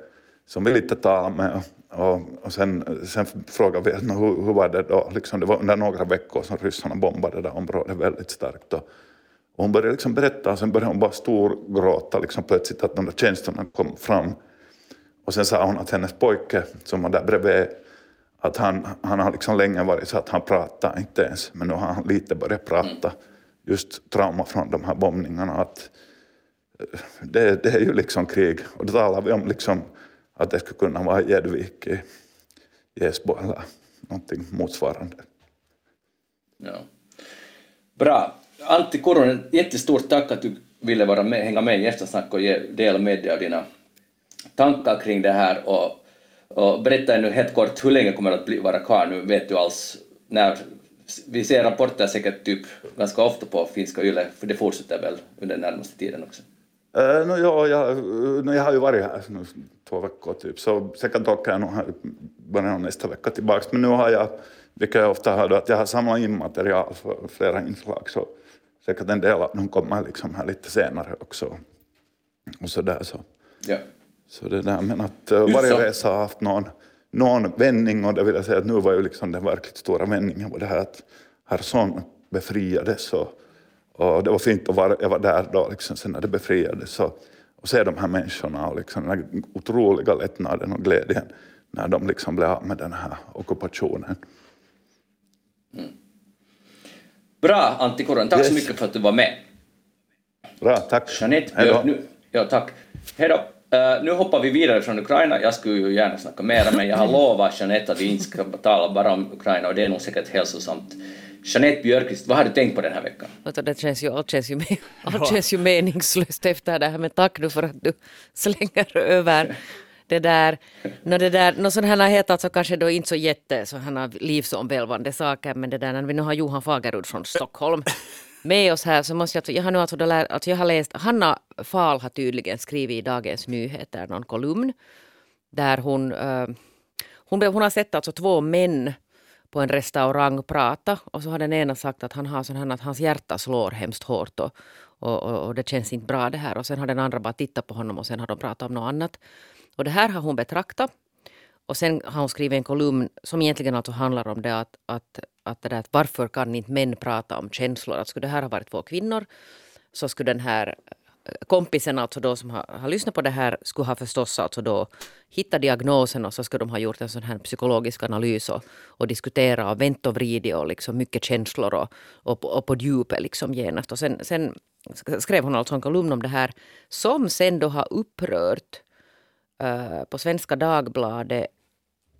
som vi lite talade med och, och sen, sen frågade vi hur, hur var det då, liksom det var under några veckor som ryssarna bombade det där området väldigt starkt. Och, och hon började liksom berätta och sen började hon bara storgråta liksom plötsligt att de där känslorna kom fram. Och sen sa hon att hennes pojke som var där bredvid, att han, han har liksom länge varit så att han pratar inte ens, men nu har han lite börjat prata. Just trauma från de här bombningarna. Att eh, det, det är ju liksom krig. Och då talar vi om liksom att det skulle kunna vara Gäddvik i Esbo eller någonting motsvarande. Ja. Bra. Antti Koronen, jättestort tack att du ville vara med, hänga med i Eftersnack och ge, dela med dig av dina tankar kring det här och, och berätta ännu helt kort hur länge kommer det att bli, vara kvar nu, vet du alls när vi ser rapporter säkert typ ganska ofta på finska YLE, för det fortsätter väl under den närmaste tiden också? Uh, no, ja, jag, no, jag har ju varit här nu två veckor typ, så säkert åker jag nog här början av nästa vecka tillbaks. Men nu har jag, vilket jag ofta hör då, att jag har samlat in material för flera inslag, så säkert en del av dem kommer liksom här lite senare också. Och så där så. Ja. Så det där, men att uh, varje resa har haft någon, någon vändning och det vill jag säga att nu var ju liksom den verkligt stora vändningen var det här att Herson befriades och, och det var fint att vara, jag var där då liksom sen när det befriades och, och se de här människorna och liksom den här otroliga lättnaden och glädjen när de liksom blev av med den här ockupationen. Bra Antti Kuronen, tack så Yes. mycket för att du var med. Bra, tack. Jeanette Hej då. Björk, nu, ja tack. Hej då. Eh, nu hoppar vi vidare från Ukraina. Jag skulle ju gärna snacka mera, men jag har lovat Jeanette att vi inte ska tala bara om Ukraina och det är nog säkert hälsosamt. Jeanette Björkqvist, vad har du tänkt på den här veckan? Det känns ju, allt, känns ju, allt känns ju meningslöst efter det här, men tack nu för att du slänger över det där. Nå, det där nå, sådana här heter alltså kanske då inte så jätte sådana livsomvälvande saker, men det där när vi nu har Johan Fagerud från Stockholm med oss här så måste jag, alltså, jag har nu alltså, lär, alltså jag har läst, Hanna Fahl har tydligen skrivit i Dagens Nyheter någon kolumn där hon, eh, hon, hon har sett alltså två män på en restaurang prata och så har den ena sagt att han har sån här att hans hjärta slår hemskt hårt och, och, och, och det känns inte bra det här och sen har den andra bara tittat på honom och sen har de pratat om något annat. Och det här har hon betraktat och sen har hon skrivit en kolumn som egentligen alltså handlar om det att, att, att, det där, att varför kan inte män prata om känslor? Att skulle det här ha varit två kvinnor så skulle den här eh, kompisen alltså då som har, har lyssnat på det här skulle ha förstås alltså då hittat diagnosen och så skulle de ha gjort en sån här psykologisk analys och, och diskutera och vänt och vridit och liksom mycket känslor och, och, på- och på djupet liksom genast. Och sen, sen skrev hon alltså en kolumn om det här som sen då har upprört Eh, på Svenska Dagbladet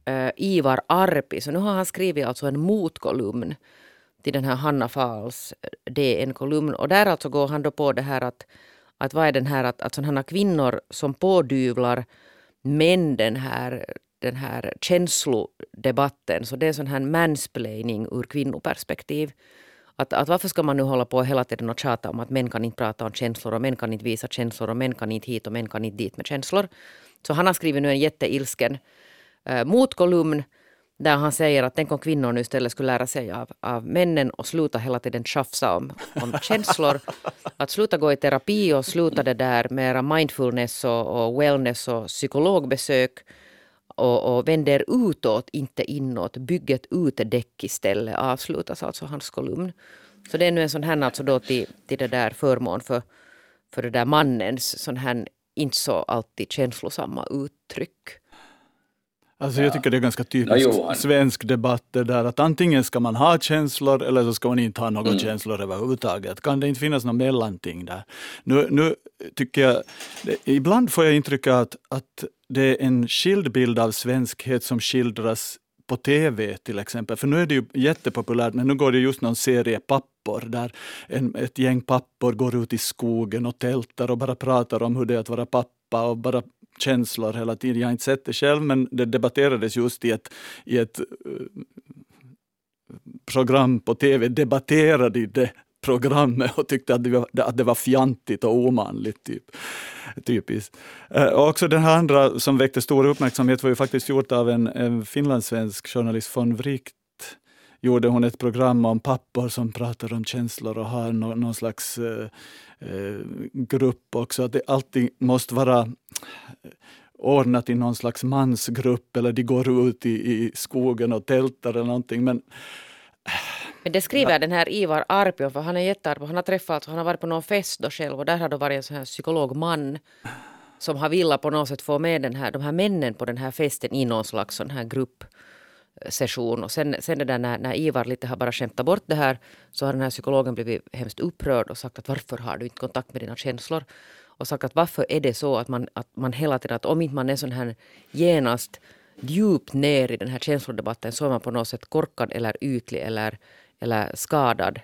eh, Ivar Arpi. Så nu har han skrivit alltså en motkolumn till den här Hanna Fahls eh, DN-kolumn. Och där alltså går han då på det här att, att vad är den här att, att sådana kvinnor som pådyvlar män den här, den här känslodebatten. Så det är sån här mansplaining ur kvinnoperspektiv. Att, att varför ska man nu hålla på hela tiden och tjata om att män kan inte prata om känslor och män kan inte visa känslor och män kan inte hit och män kan inte dit med känslor. Så han har skrivit nu en jätteilsken eh, motkolumn där han säger att tänk om kvinnor nu istället skulle lära sig av, av männen och sluta hela tiden tjafsa om, om känslor. Att sluta gå i terapi och sluta det där med era mindfulness och, och wellness och psykologbesök och, och vänder utåt, inte inåt. Bygg ett utedäck istället, avslutas alltså hans kolumn. Så det är nu en sån här alltså då till, till det där förmån för, för det där mannens sån här inte så alltid känslosamma uttryck. Alltså jag tycker det är ganska Ja, typiskt Johan. svensk debatt det där att antingen ska man ha känslor eller så ska man inte ha några Mm. känslor överhuvudtaget. Kan det inte finnas något mellanting där? Nu, nu tycker jag, ibland får jag intrycket att, att det är en skild bild av svenskhet som skildras på TV till exempel. För nu är det ju jättepopulärt, men nu går det just någon serie pappor där en, ett gäng pappor går ut i skogen och tältar och bara pratar om hur det är att vara pappa och bara känslor hela tiden. Jag har inte sett det själv, men det debatterades just i ett, i ett eh, program på TV, debatterade det programmet och tyckte att det var, att det var fjantigt och omanligt. Typ. Typiskt. Eh, Och också den här andra som väckte stor uppmärksamhet var ju faktiskt gjort av en, en finlandssvensk journalist von Wright gjorde hon ett program om pappor som pratar om känslor och har nå, någon slags eh, eh, grupp också. Att det alltid måste vara eh, ordnat i någon slags mansgrupp eller de går ut i, i skogen och tältar eller någonting. Men men det skriver den här Ivar Arpio, för han är jättearg. Han har träffat, alltså, han har varit på någon fest då själv och där har det varit en sån här psykologman som har velat på något sätt få med den här, de här männen på den här festen i någon slags sån här gruppsession. Och sen, sen det där när, när Ivar lite har bara skämtat bort det här så har den här psykologen blivit hemskt upprörd och sagt att varför har du inte kontakt med dina känslor? Och sagt att varför är det så att man, att man hela tiden, att om inte man är sån här genast djupt ner i den här känslodebatten så är man på något sätt korkad eller ytlig eller, eller skadad.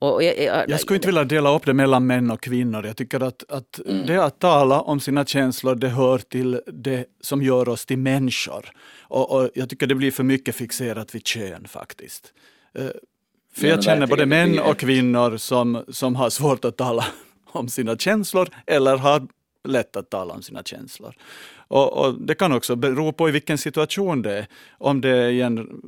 Jag, jag, jag skulle inte vilja dela upp det mellan män och kvinnor. Jag tycker att, att mm. det att tala om sina känslor, det hör till det som gör oss till människor. Och, och jag tycker det blir för mycket fixerat vid kön faktiskt. Uh, för jag känner både män och kvinnor som, som har svårt att tala om sina känslor eller har lätt att tala om sina känslor. Och, och, Det kan också bero på i vilken situation det är. Om det är i en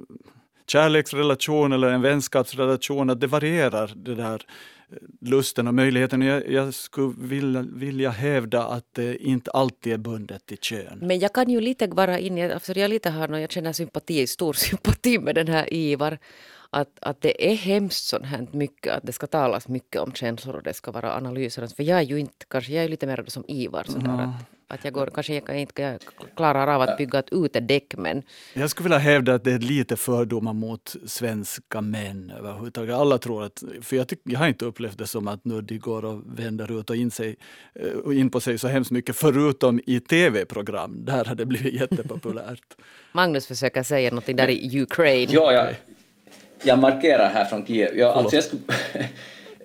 kärleksrelation eller en vänskapsrelation, att det varierar det där eh, lusten och möjligheten. Jag, jag skulle vilja, vilja hävda att det inte alltid är bundet till kön. Men jag kan ju lite vara inne, alltså jag lite har, jag känner sympati, stor sympati med den här Ivar att, att det är hemskt sånt här mycket, att det ska talas mycket om känslor och det ska vara analyser. För jag är ju inte, kanske jag är lite mer som Ivar. Sådär, mm. att, att jag går, kanske jag inte klarar av att bygga ett utedäck men... Jag skulle vilja hävda att det är lite fördomar mot svenska män överhuvudtaget. Alla tror att, för jag, tyck, jag har inte upplevt det som att nu de går och vänder ut och in, sig, och eh, in på sig så hemskt mycket, förutom i tv-program. Där har det blivit jättepopulärt. Magnus försöker säga någonting där i Ukraine. Ja, ja jag markerar här från Kiev. Jag, alltså jag, skulle,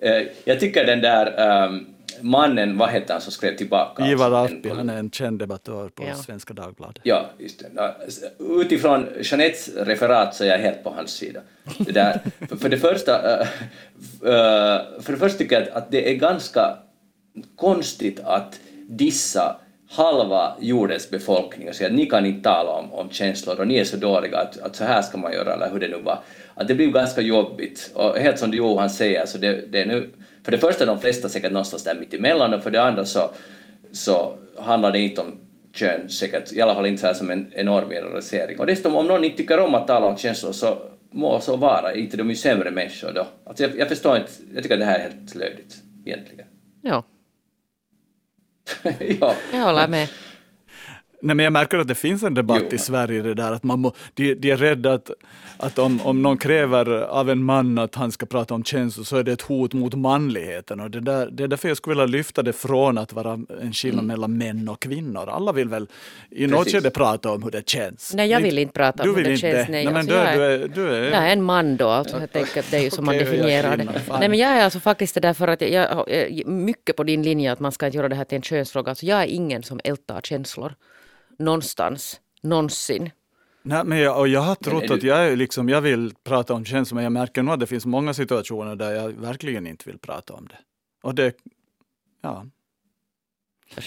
eh, jag tycker den där um, mannen, vad hette han som skrev tillbaka? Ivar Arpi, han är en känd debattör på ja. Svenska Dagbladet. Ja, just det. Utifrån Jeanettes referat så är jag helt på hans sida. Det där, för, för, det första, uh, uh, för det första tycker jag att, att det är ganska konstigt att dissa halva jordens befolkning och säga att ni kan inte tala om, om känslor och ni är så dåliga att, att så här ska man göra eller hur det nu var. Att det blir ganska jobbigt och helt som Johan säger så det, det är nu för det första de flesta säkert någonstans där mitt emellan och för det andra så, så handlar det inte om kön säkert, i alla fall inte så här som en enorm generalisering. Och dessutom om någon inte tycker om att tala om känslor så må så vara, inte de är ju sämre människor då. Alltså jag, jag förstår inte, jag tycker att det här är helt löjligt egentligen. Ja ja. Jag håller med. Nej, men jag märker att det finns en debatt jo. i Sverige, det där, att man må, de, de är rädda att, att om, om någon kräver av en man att han ska prata om känslor så är det ett hot mot manligheten. Och det, där, det är därför jag skulle vilja lyfta det från att vara en skillnad mm. mellan män och kvinnor. Alla vill väl i något skede prata om hur det känns. Nej, jag vill inte prata om hur det inte. känns. Nej, nej, men alltså, du, är, du, är, du är, jag är en man då, alltså, jag tänker att det är ju som okay, man definierar det. Nej, men jag är alltså faktiskt det där för att jag, jag, mycket på din linje att man ska inte göra det här till en könsfråga. Alltså, jag är ingen som ältar känslor någonstans, någonsin. Nej, men jag, och jag har trott att jag, liksom, jag vill prata om känslor, men jag märker nog att det finns många situationer där jag verkligen inte vill prata om det. Och det, ja.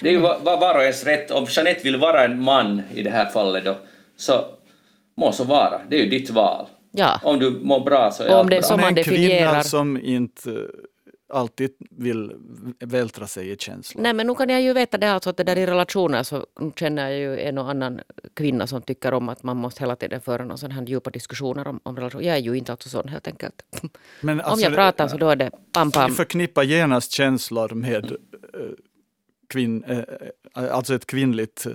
Det är ju var, var och ens rätt. Om Jeanette vill vara en man i det här fallet då, så må så vara. Det är ju ditt val. Ja. Om du mår bra så är Om allt det bra. som man definierar. En kvinna som inte alltid vill vältra sig i känslor. Nej men nu kan jag ju veta det alltså att det där i relationer så känner jag ju en och annan kvinna som tycker om att man måste hela tiden föra någon sån här djupa diskussioner om, om relationer. Jag är ju inte alltså sån helt enkelt. Men alltså, om jag pratar så då är det pam pam. Förknippa genast känslor med äh, kvinn, äh, alltså ett kvinnligt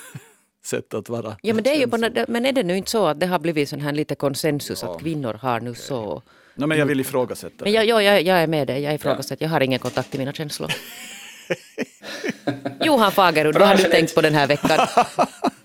sätt att vara. Ja men, det är ju på, men är det nu inte så att det har blivit sån här lite konsensus ja. att kvinnor har nu så No, men jag vill ifrågasätta. Men jag, jag, jag är med dig, jag ifrågasätter. Jag har ingen kontakt i mina känslor. Johan Fagerud, vad har du tänkt på den här veckan?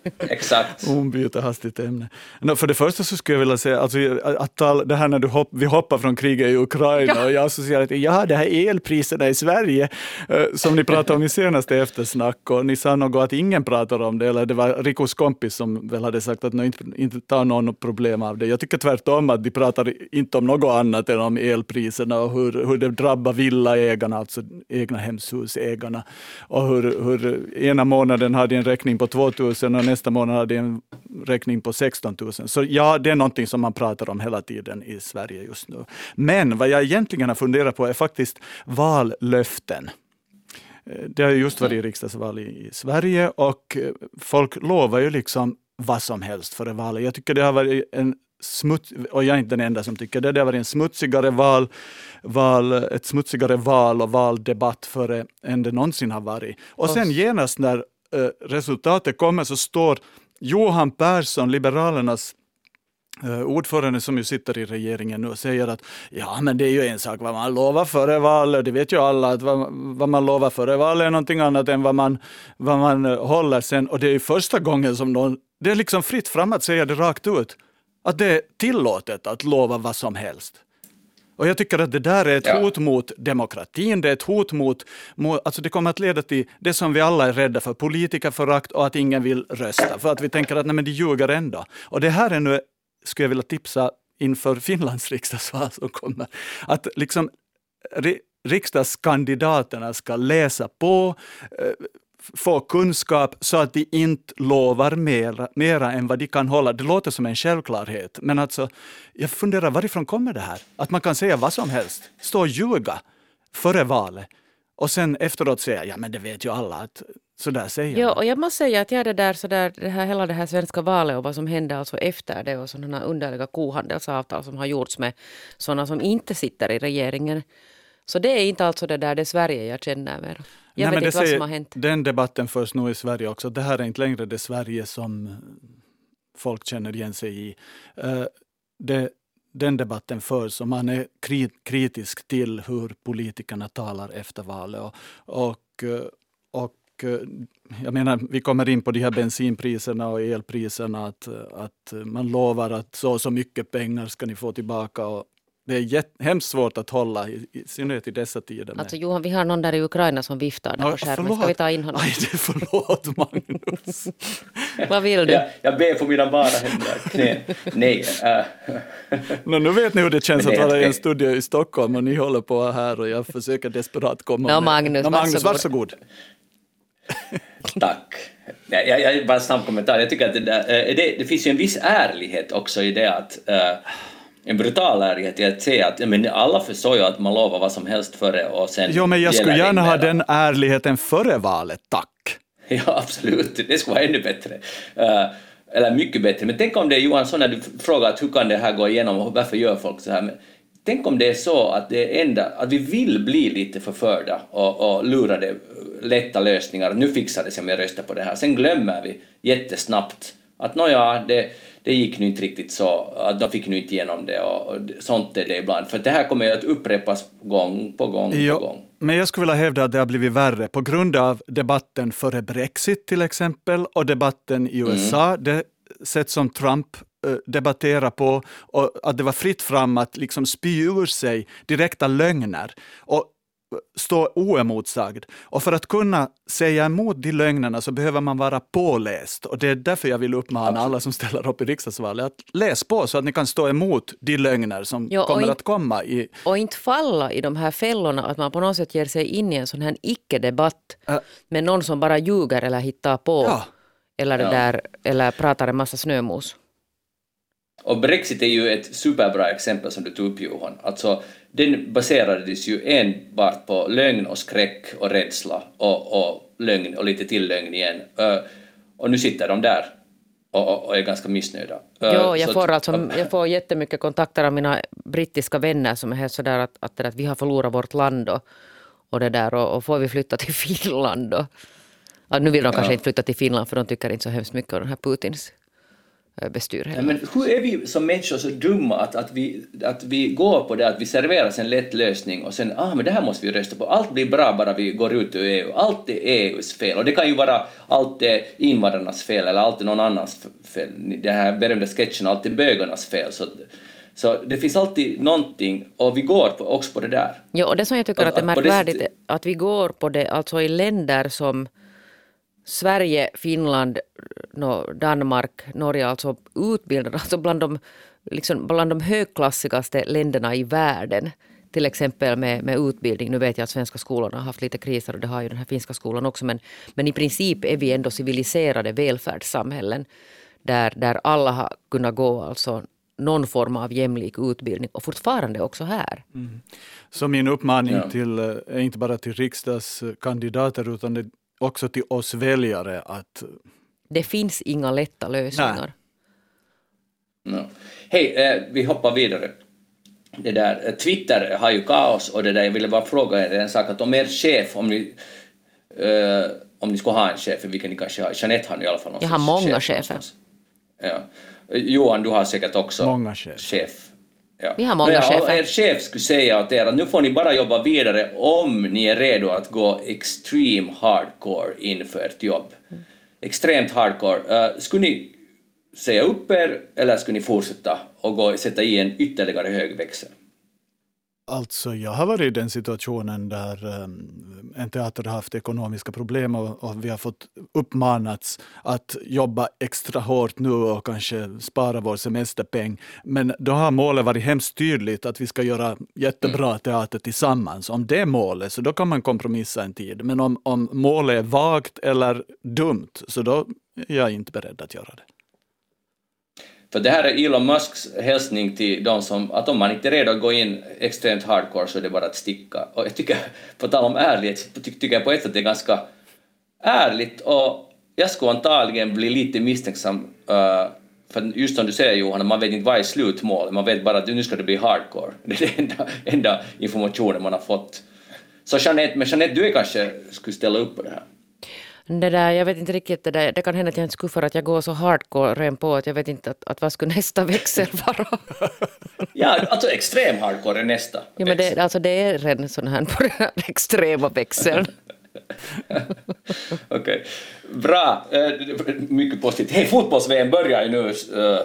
Exakt. Hon byter hastigt ämne. No, för det första så skulle jag vilja säga, alltså, att tal, det här när du hopp, vi hoppar från kriget i Ukraina ja. och jag associerar till ja, det här elpriserna i Sverige eh, som ni pratade om i senaste eftersnack och ni sa något att ingen pratar om det, eller det var Rikos kompis som väl hade sagt att ni inte, inte tar någon problem av det. Jag tycker tvärtom att de pratar inte om något annat än om elpriserna och hur, hur det drabbar villaägarna, alltså egna hemshusägarna och hur, hur ena månaden hade en räkning på 2000 och nästa månad hade en räkning på 16 000. Så ja, det är någonting som man pratar om hela tiden i Sverige just nu. Men vad jag egentligen har funderat på är faktiskt vallöften. Eh, det har just varit riksdagsval i Sverige och eh, folk lovar ju liksom vad som helst före valet. Jag tycker det har varit en smuts, och jag är inte den enda som tycker det, det varit en smutsigare val, val, ett smutsigare val och valdebatt före än det någonsin har varit. Och sen genast när Eh, resultatet kommer så står Johan Persson, Liberalernas Uh, ordförande som ju sitter i regeringen nu och säger att ja, men det är ju en sak vad man lovar före valet. Det vet ju alla att vad, vad man lovar före valet är någonting annat än vad man, vad man uh, håller sen. Och det är ju första gången som någon, det är liksom fritt fram att säga det rakt ut. Att det är tillåtet att lova vad som helst. Och jag tycker att det där är ett Ja. hot mot demokratin, det är ett hot mot, mot, alltså det kommer att leda till det som vi alla är rädda för, politikerförakt och att ingen vill rösta, för att vi tänker att nej, men de ljuger ändå. Och det här är nu, skulle jag vilja tipsa inför Finlands riksdagsval som kommer, att liksom ri- riksdagskandidaterna ska läsa på, eh, få kunskap så att de inte lovar mera, mera än vad de kan hålla. Det låter som en självklarhet, men alltså, jag funderar varifrån kommer det här? Att man kan säga vad som helst, stå och ljuga före valet och sen efteråt säga, ja men det vet ju alla att så där säger Ja, och jag måste säga att jag det där, så där det här, hela det här svenska valet och vad som hände alltså efter det och sådana underliga kohandelsavtal som har gjorts med sådana som inte sitter i regeringen. Så det är inte alltså det där det Sverige jag känner mer. Jag Nej, vet inte vad som har hänt. Den debatten förs nog i Sverige också. Det här är inte längre det Sverige som folk känner igen sig i. Eh, Det, den debatten förs och man är kri- kritisk till hur politikerna talar efter valet. Och, och, eh, och eh, jag menar, vi kommer in på de här bensinpriserna och elpriserna, att, att man lovar att så och så mycket pengar ska ni få tillbaka. Och det är jätt, hemskt svårt att hålla, i, i synnerhet i dessa tider. Alltså Johan, vi har någon där i Ukraina som viftar där Ja, på skärmen. Ska vi ta in honom? Aj, det förlåt Magnus. Vad vill du? Jag, jag ber på mina bara händer. Nej. äh, Nå, nu vet ni hur det känns att är vara i en studio i Stockholm och ni håller på här och jag försöker desperat komma Nå, med- Magnus, Nå, Magnus varsågod. varsågod. Tack. Nej, Jag, jag, bara en snabb kommentar. Jag tycker att det, där, eh, det, det finns ju en viss ärlighet också i det att eh, en brutal ärlighet i att säga att men alla förstår ju att man lovar vad som helst före och sen Jo, men jag skulle gärna ha den ärligheten före valet, tack. Ja, absolut. Det skulle vara ännu bättre. Eh, eller mycket bättre. Men tänk om det är Johansson, när du frågar att hur kan det här gå igenom och varför gör folk så här? Men tänk om det är så att, det enda, att vi vill bli lite förförda och, och lurade lätta lösningar. Nu fixar det sig om jag röstar på det här. Sen glömmer vi jättesnabbt att nåja, det, det gick nu inte riktigt så, att de fick nu inte igenom det och, sånt är det ibland. För det här kommer ju att upprepas gång på gång på Jo, gång. men jag skulle vilja hävda att det har blivit värre på grund av debatten före Brexit till exempel och debatten i USA, det sätt som Trump eh, debatterar på och att det var fritt fram att liksom spy ur sig direkta lögner och stå oemotsagd. Och för att kunna säga emot de lögnerna så behöver man vara påläst och det är därför jag vill uppmana alla som ställer upp i riksdagsvalet att läs på så att ni kan stå emot de lögner som Ja, kommer in- att komma i Och inte falla i de här fällorna att man på något sätt ger sig in i en sån här icke-debatt Äh. med någon som bara ljuger eller hittar på. Ja. Eller, det Ja. där, eller pratar en massa snömos. Och Brexit är ju ett superbra exempel som du tog upp Johan. Alltså, den baserades ju enbart på lögn och skräck och rädsla och, och lögn och lite till lögn igen. Och nu sitter de där och, och, är ganska missnöjda. Jo, jag får, alltså, jag får jättemycket kontakter av mina brittiska vänner som är helt sådär att, att, att vi har förlorat vårt land och, och det där och, och får vi flytta till Finland och, ja, nu vill de kanske Ja. inte flytta till Finland för de tycker inte så hemskt mycket om den här Putins bestyr Nej, heller. men hur är vi som människor så dumma att, att, vi, att vi går på det att vi serveras en lätt lösning och sen ah men det här måste vi rösta på. Allt blir bra bara vi går ut ur EU. Allt är EUs fel och det kan ju vara allt är invandrarnas fel eller allt är någon annans fel. Det här berömda sketchen allt är bögarnas fel. Så, så det finns alltid någonting och vi går på, också på det där. Ja, och det som jag tycker att det är Att- att det märkvärdigt att vi går på det, alltså i länder som Sverige, Finland, nå, Danmark, Norge, alltså utbildade, alltså bland de, liksom bland de högklassigaste länderna i världen. Till exempel med, med utbildning. Nu vet jag att svenska skolorna har haft lite kriser och det har ju den här finska skolan också. Men, men i princip är vi ändå civiliserade välfärdssamhällen där, där alla har kunnat gå alltså någon form av jämlik utbildning och fortfarande också här. Så min uppmaning Ja. till, eh, är inte bara till riksdagskandidater utan det, också till oss väljare att Det finns inga lätta lösningar. Ja. Hej, eh, vi hoppar vidare. Det där, eh, Twitter har ju kaos och det där, jag ville bara fråga er en sak att om er chef, om ni, eh, om ni skulle ha en chef, vilken ni kanske har, Jeanette har ni i alla fall Jag har många chef chefer. Ja. Eh, Johan, du har säkert också Många chefer. chef. Ja. Vi har många Nåja, chefer. Er chef skulle säga åt er att nu får ni bara jobba vidare om ni är redo att gå extreme hardcore inför ert jobb. Extremt hardcore. Uh, skulle ni säga upp er eller skulle ni fortsätta och gå, sätta i en ytterligare hög växel? Alltså, jag har varit i den situationen där um, en teater har haft ekonomiska problem och, och, vi har fått uppmanats att jobba extra hårt nu och kanske spara vår semesterpeng. Men då har målet varit hemskt tydligt att vi ska göra jättebra mm. teater tillsammans. Om det är målet, så då kan man kompromissa en tid. Men om, om målet är vagt eller dumt, så då är jag inte beredd att göra det. För det här är Elon Musks hälsning till de som, att om man inte är redo att gå in extremt hardcore så är det bara att sticka. Och jag tycker, på tal om ärlighet, tycker jag på ett sätt det är ganska ärligt och jag skulle antagligen bli lite misstänksam uh, för just som du säger Johan, man vet inte vad är slutmålet, man vet bara att nu ska det bli hardcore. Det är den enda, enda informationen man har fått. Så Jeanette, men Jeanette, du är kanske skulle ställa upp på det här? Det där, jag vet inte riktigt, det, där, det kan hända att jag inte skulle för att jag går så hardcore på att jag vet inte att, att vad skulle nästa växel vara. ja, alltså extrem hardcore är nästa ja, men det, alltså det är redan sån här på den här extrema växeln. Okej, okay. bra. Uh, mycket positivt. Hej, fotbolls-VM börjar ju nu, uh,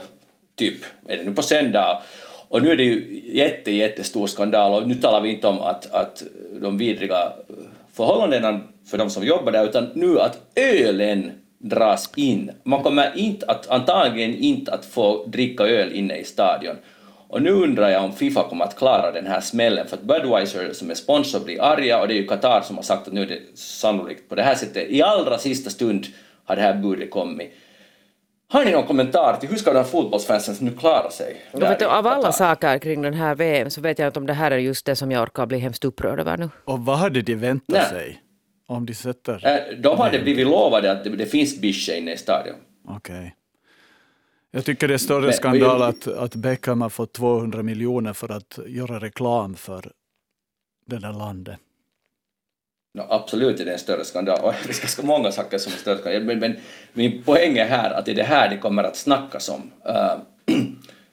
typ, är det nu på söndag? Och nu är det ju jätte, jättestor skandal och nu talar vi inte om att, att de vidriga förhållandena för de som jobbar där, utan nu att ölen dras in. Man kommer inte att, antagligen inte att få dricka öl inne i stadion. Och nu undrar jag om Fifa kommer att klara den här smällen, för att Budweiser som är sponsor blir arga och det är ju Qatar som har sagt att nu är det sannolikt på det här sättet. I allra sista stund har det här budet kommit. Har ni någon kommentar till hur ska de här fotbollsfansen nu klara sig? vet du, av alla saker kring den här VM så vet jag inte om det här är just det som jag orkar bli hemskt upprörd över nu. Och vad hade de väntat Nej. sig? Om de sätter... Äh, de hade blivit lovade att det, finns bische inne i stadion. Okej. Okay. Jag tycker det är större Men, skandal att, att Beckham har fått 200 miljoner för att göra reklam för det där landet. No, absolut är det en större skandal, och det är ganska många saker som är större skandal. Men, men min poäng är här att det är det här det kommer att snackas om uh,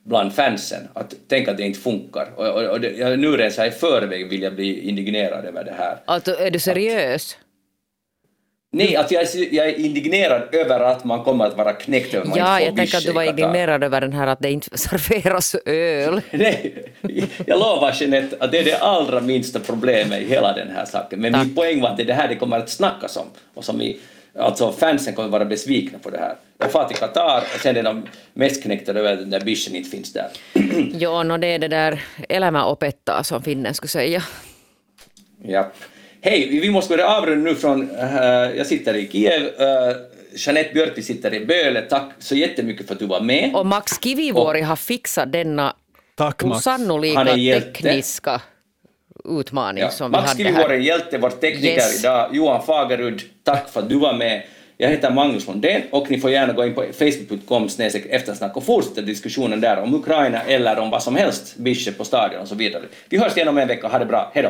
bland fansen, att tänk att det inte funkar. Och, och, och det, jag, nu redan så här i förväg vill jag bli indignerad över det här. Alltså, är du seriös? Nej, att jag, jag är indignerad över att man kommer att vara knäckt över att Ja, jag tänker att du var indignerad över den här att det inte serveras öl. Nej, jag lovar Jeanette att det är det allra minsta problemet i hela den här saken. Men Tack. min poäng var att det är det här det kommer att snackas om. Och som vi, alltså fansen kommer att vara besvikna på det här. Jag far till Qatar och sen är de mest knäckta över att den där inte finns där. ja, no, det är det där elämäopettaa som finnen skulle säga. Japp. Hej, vi måste börja avrunda nu från, uh, jag sitter i Kiev, uh, Jeanette Björti sitter i Böle, tack så jättemycket för att du var med. Och Max Kivivuori har fixat denna tack, osannolika tekniska utmaning ja. som Max vi hade här. Max Kivivuori är hjälte, vår tekniker yes. idag. Johan Fagerud, tack för att du var med. Jag heter Magnus Lundén och ni får gärna gå in på facebook.com eftersnack och fortsätta diskussionen där om Ukraina eller om vad som helst, Bische på stadion och så vidare. Vi hörs igen om en vecka, ha det bra, hejdå!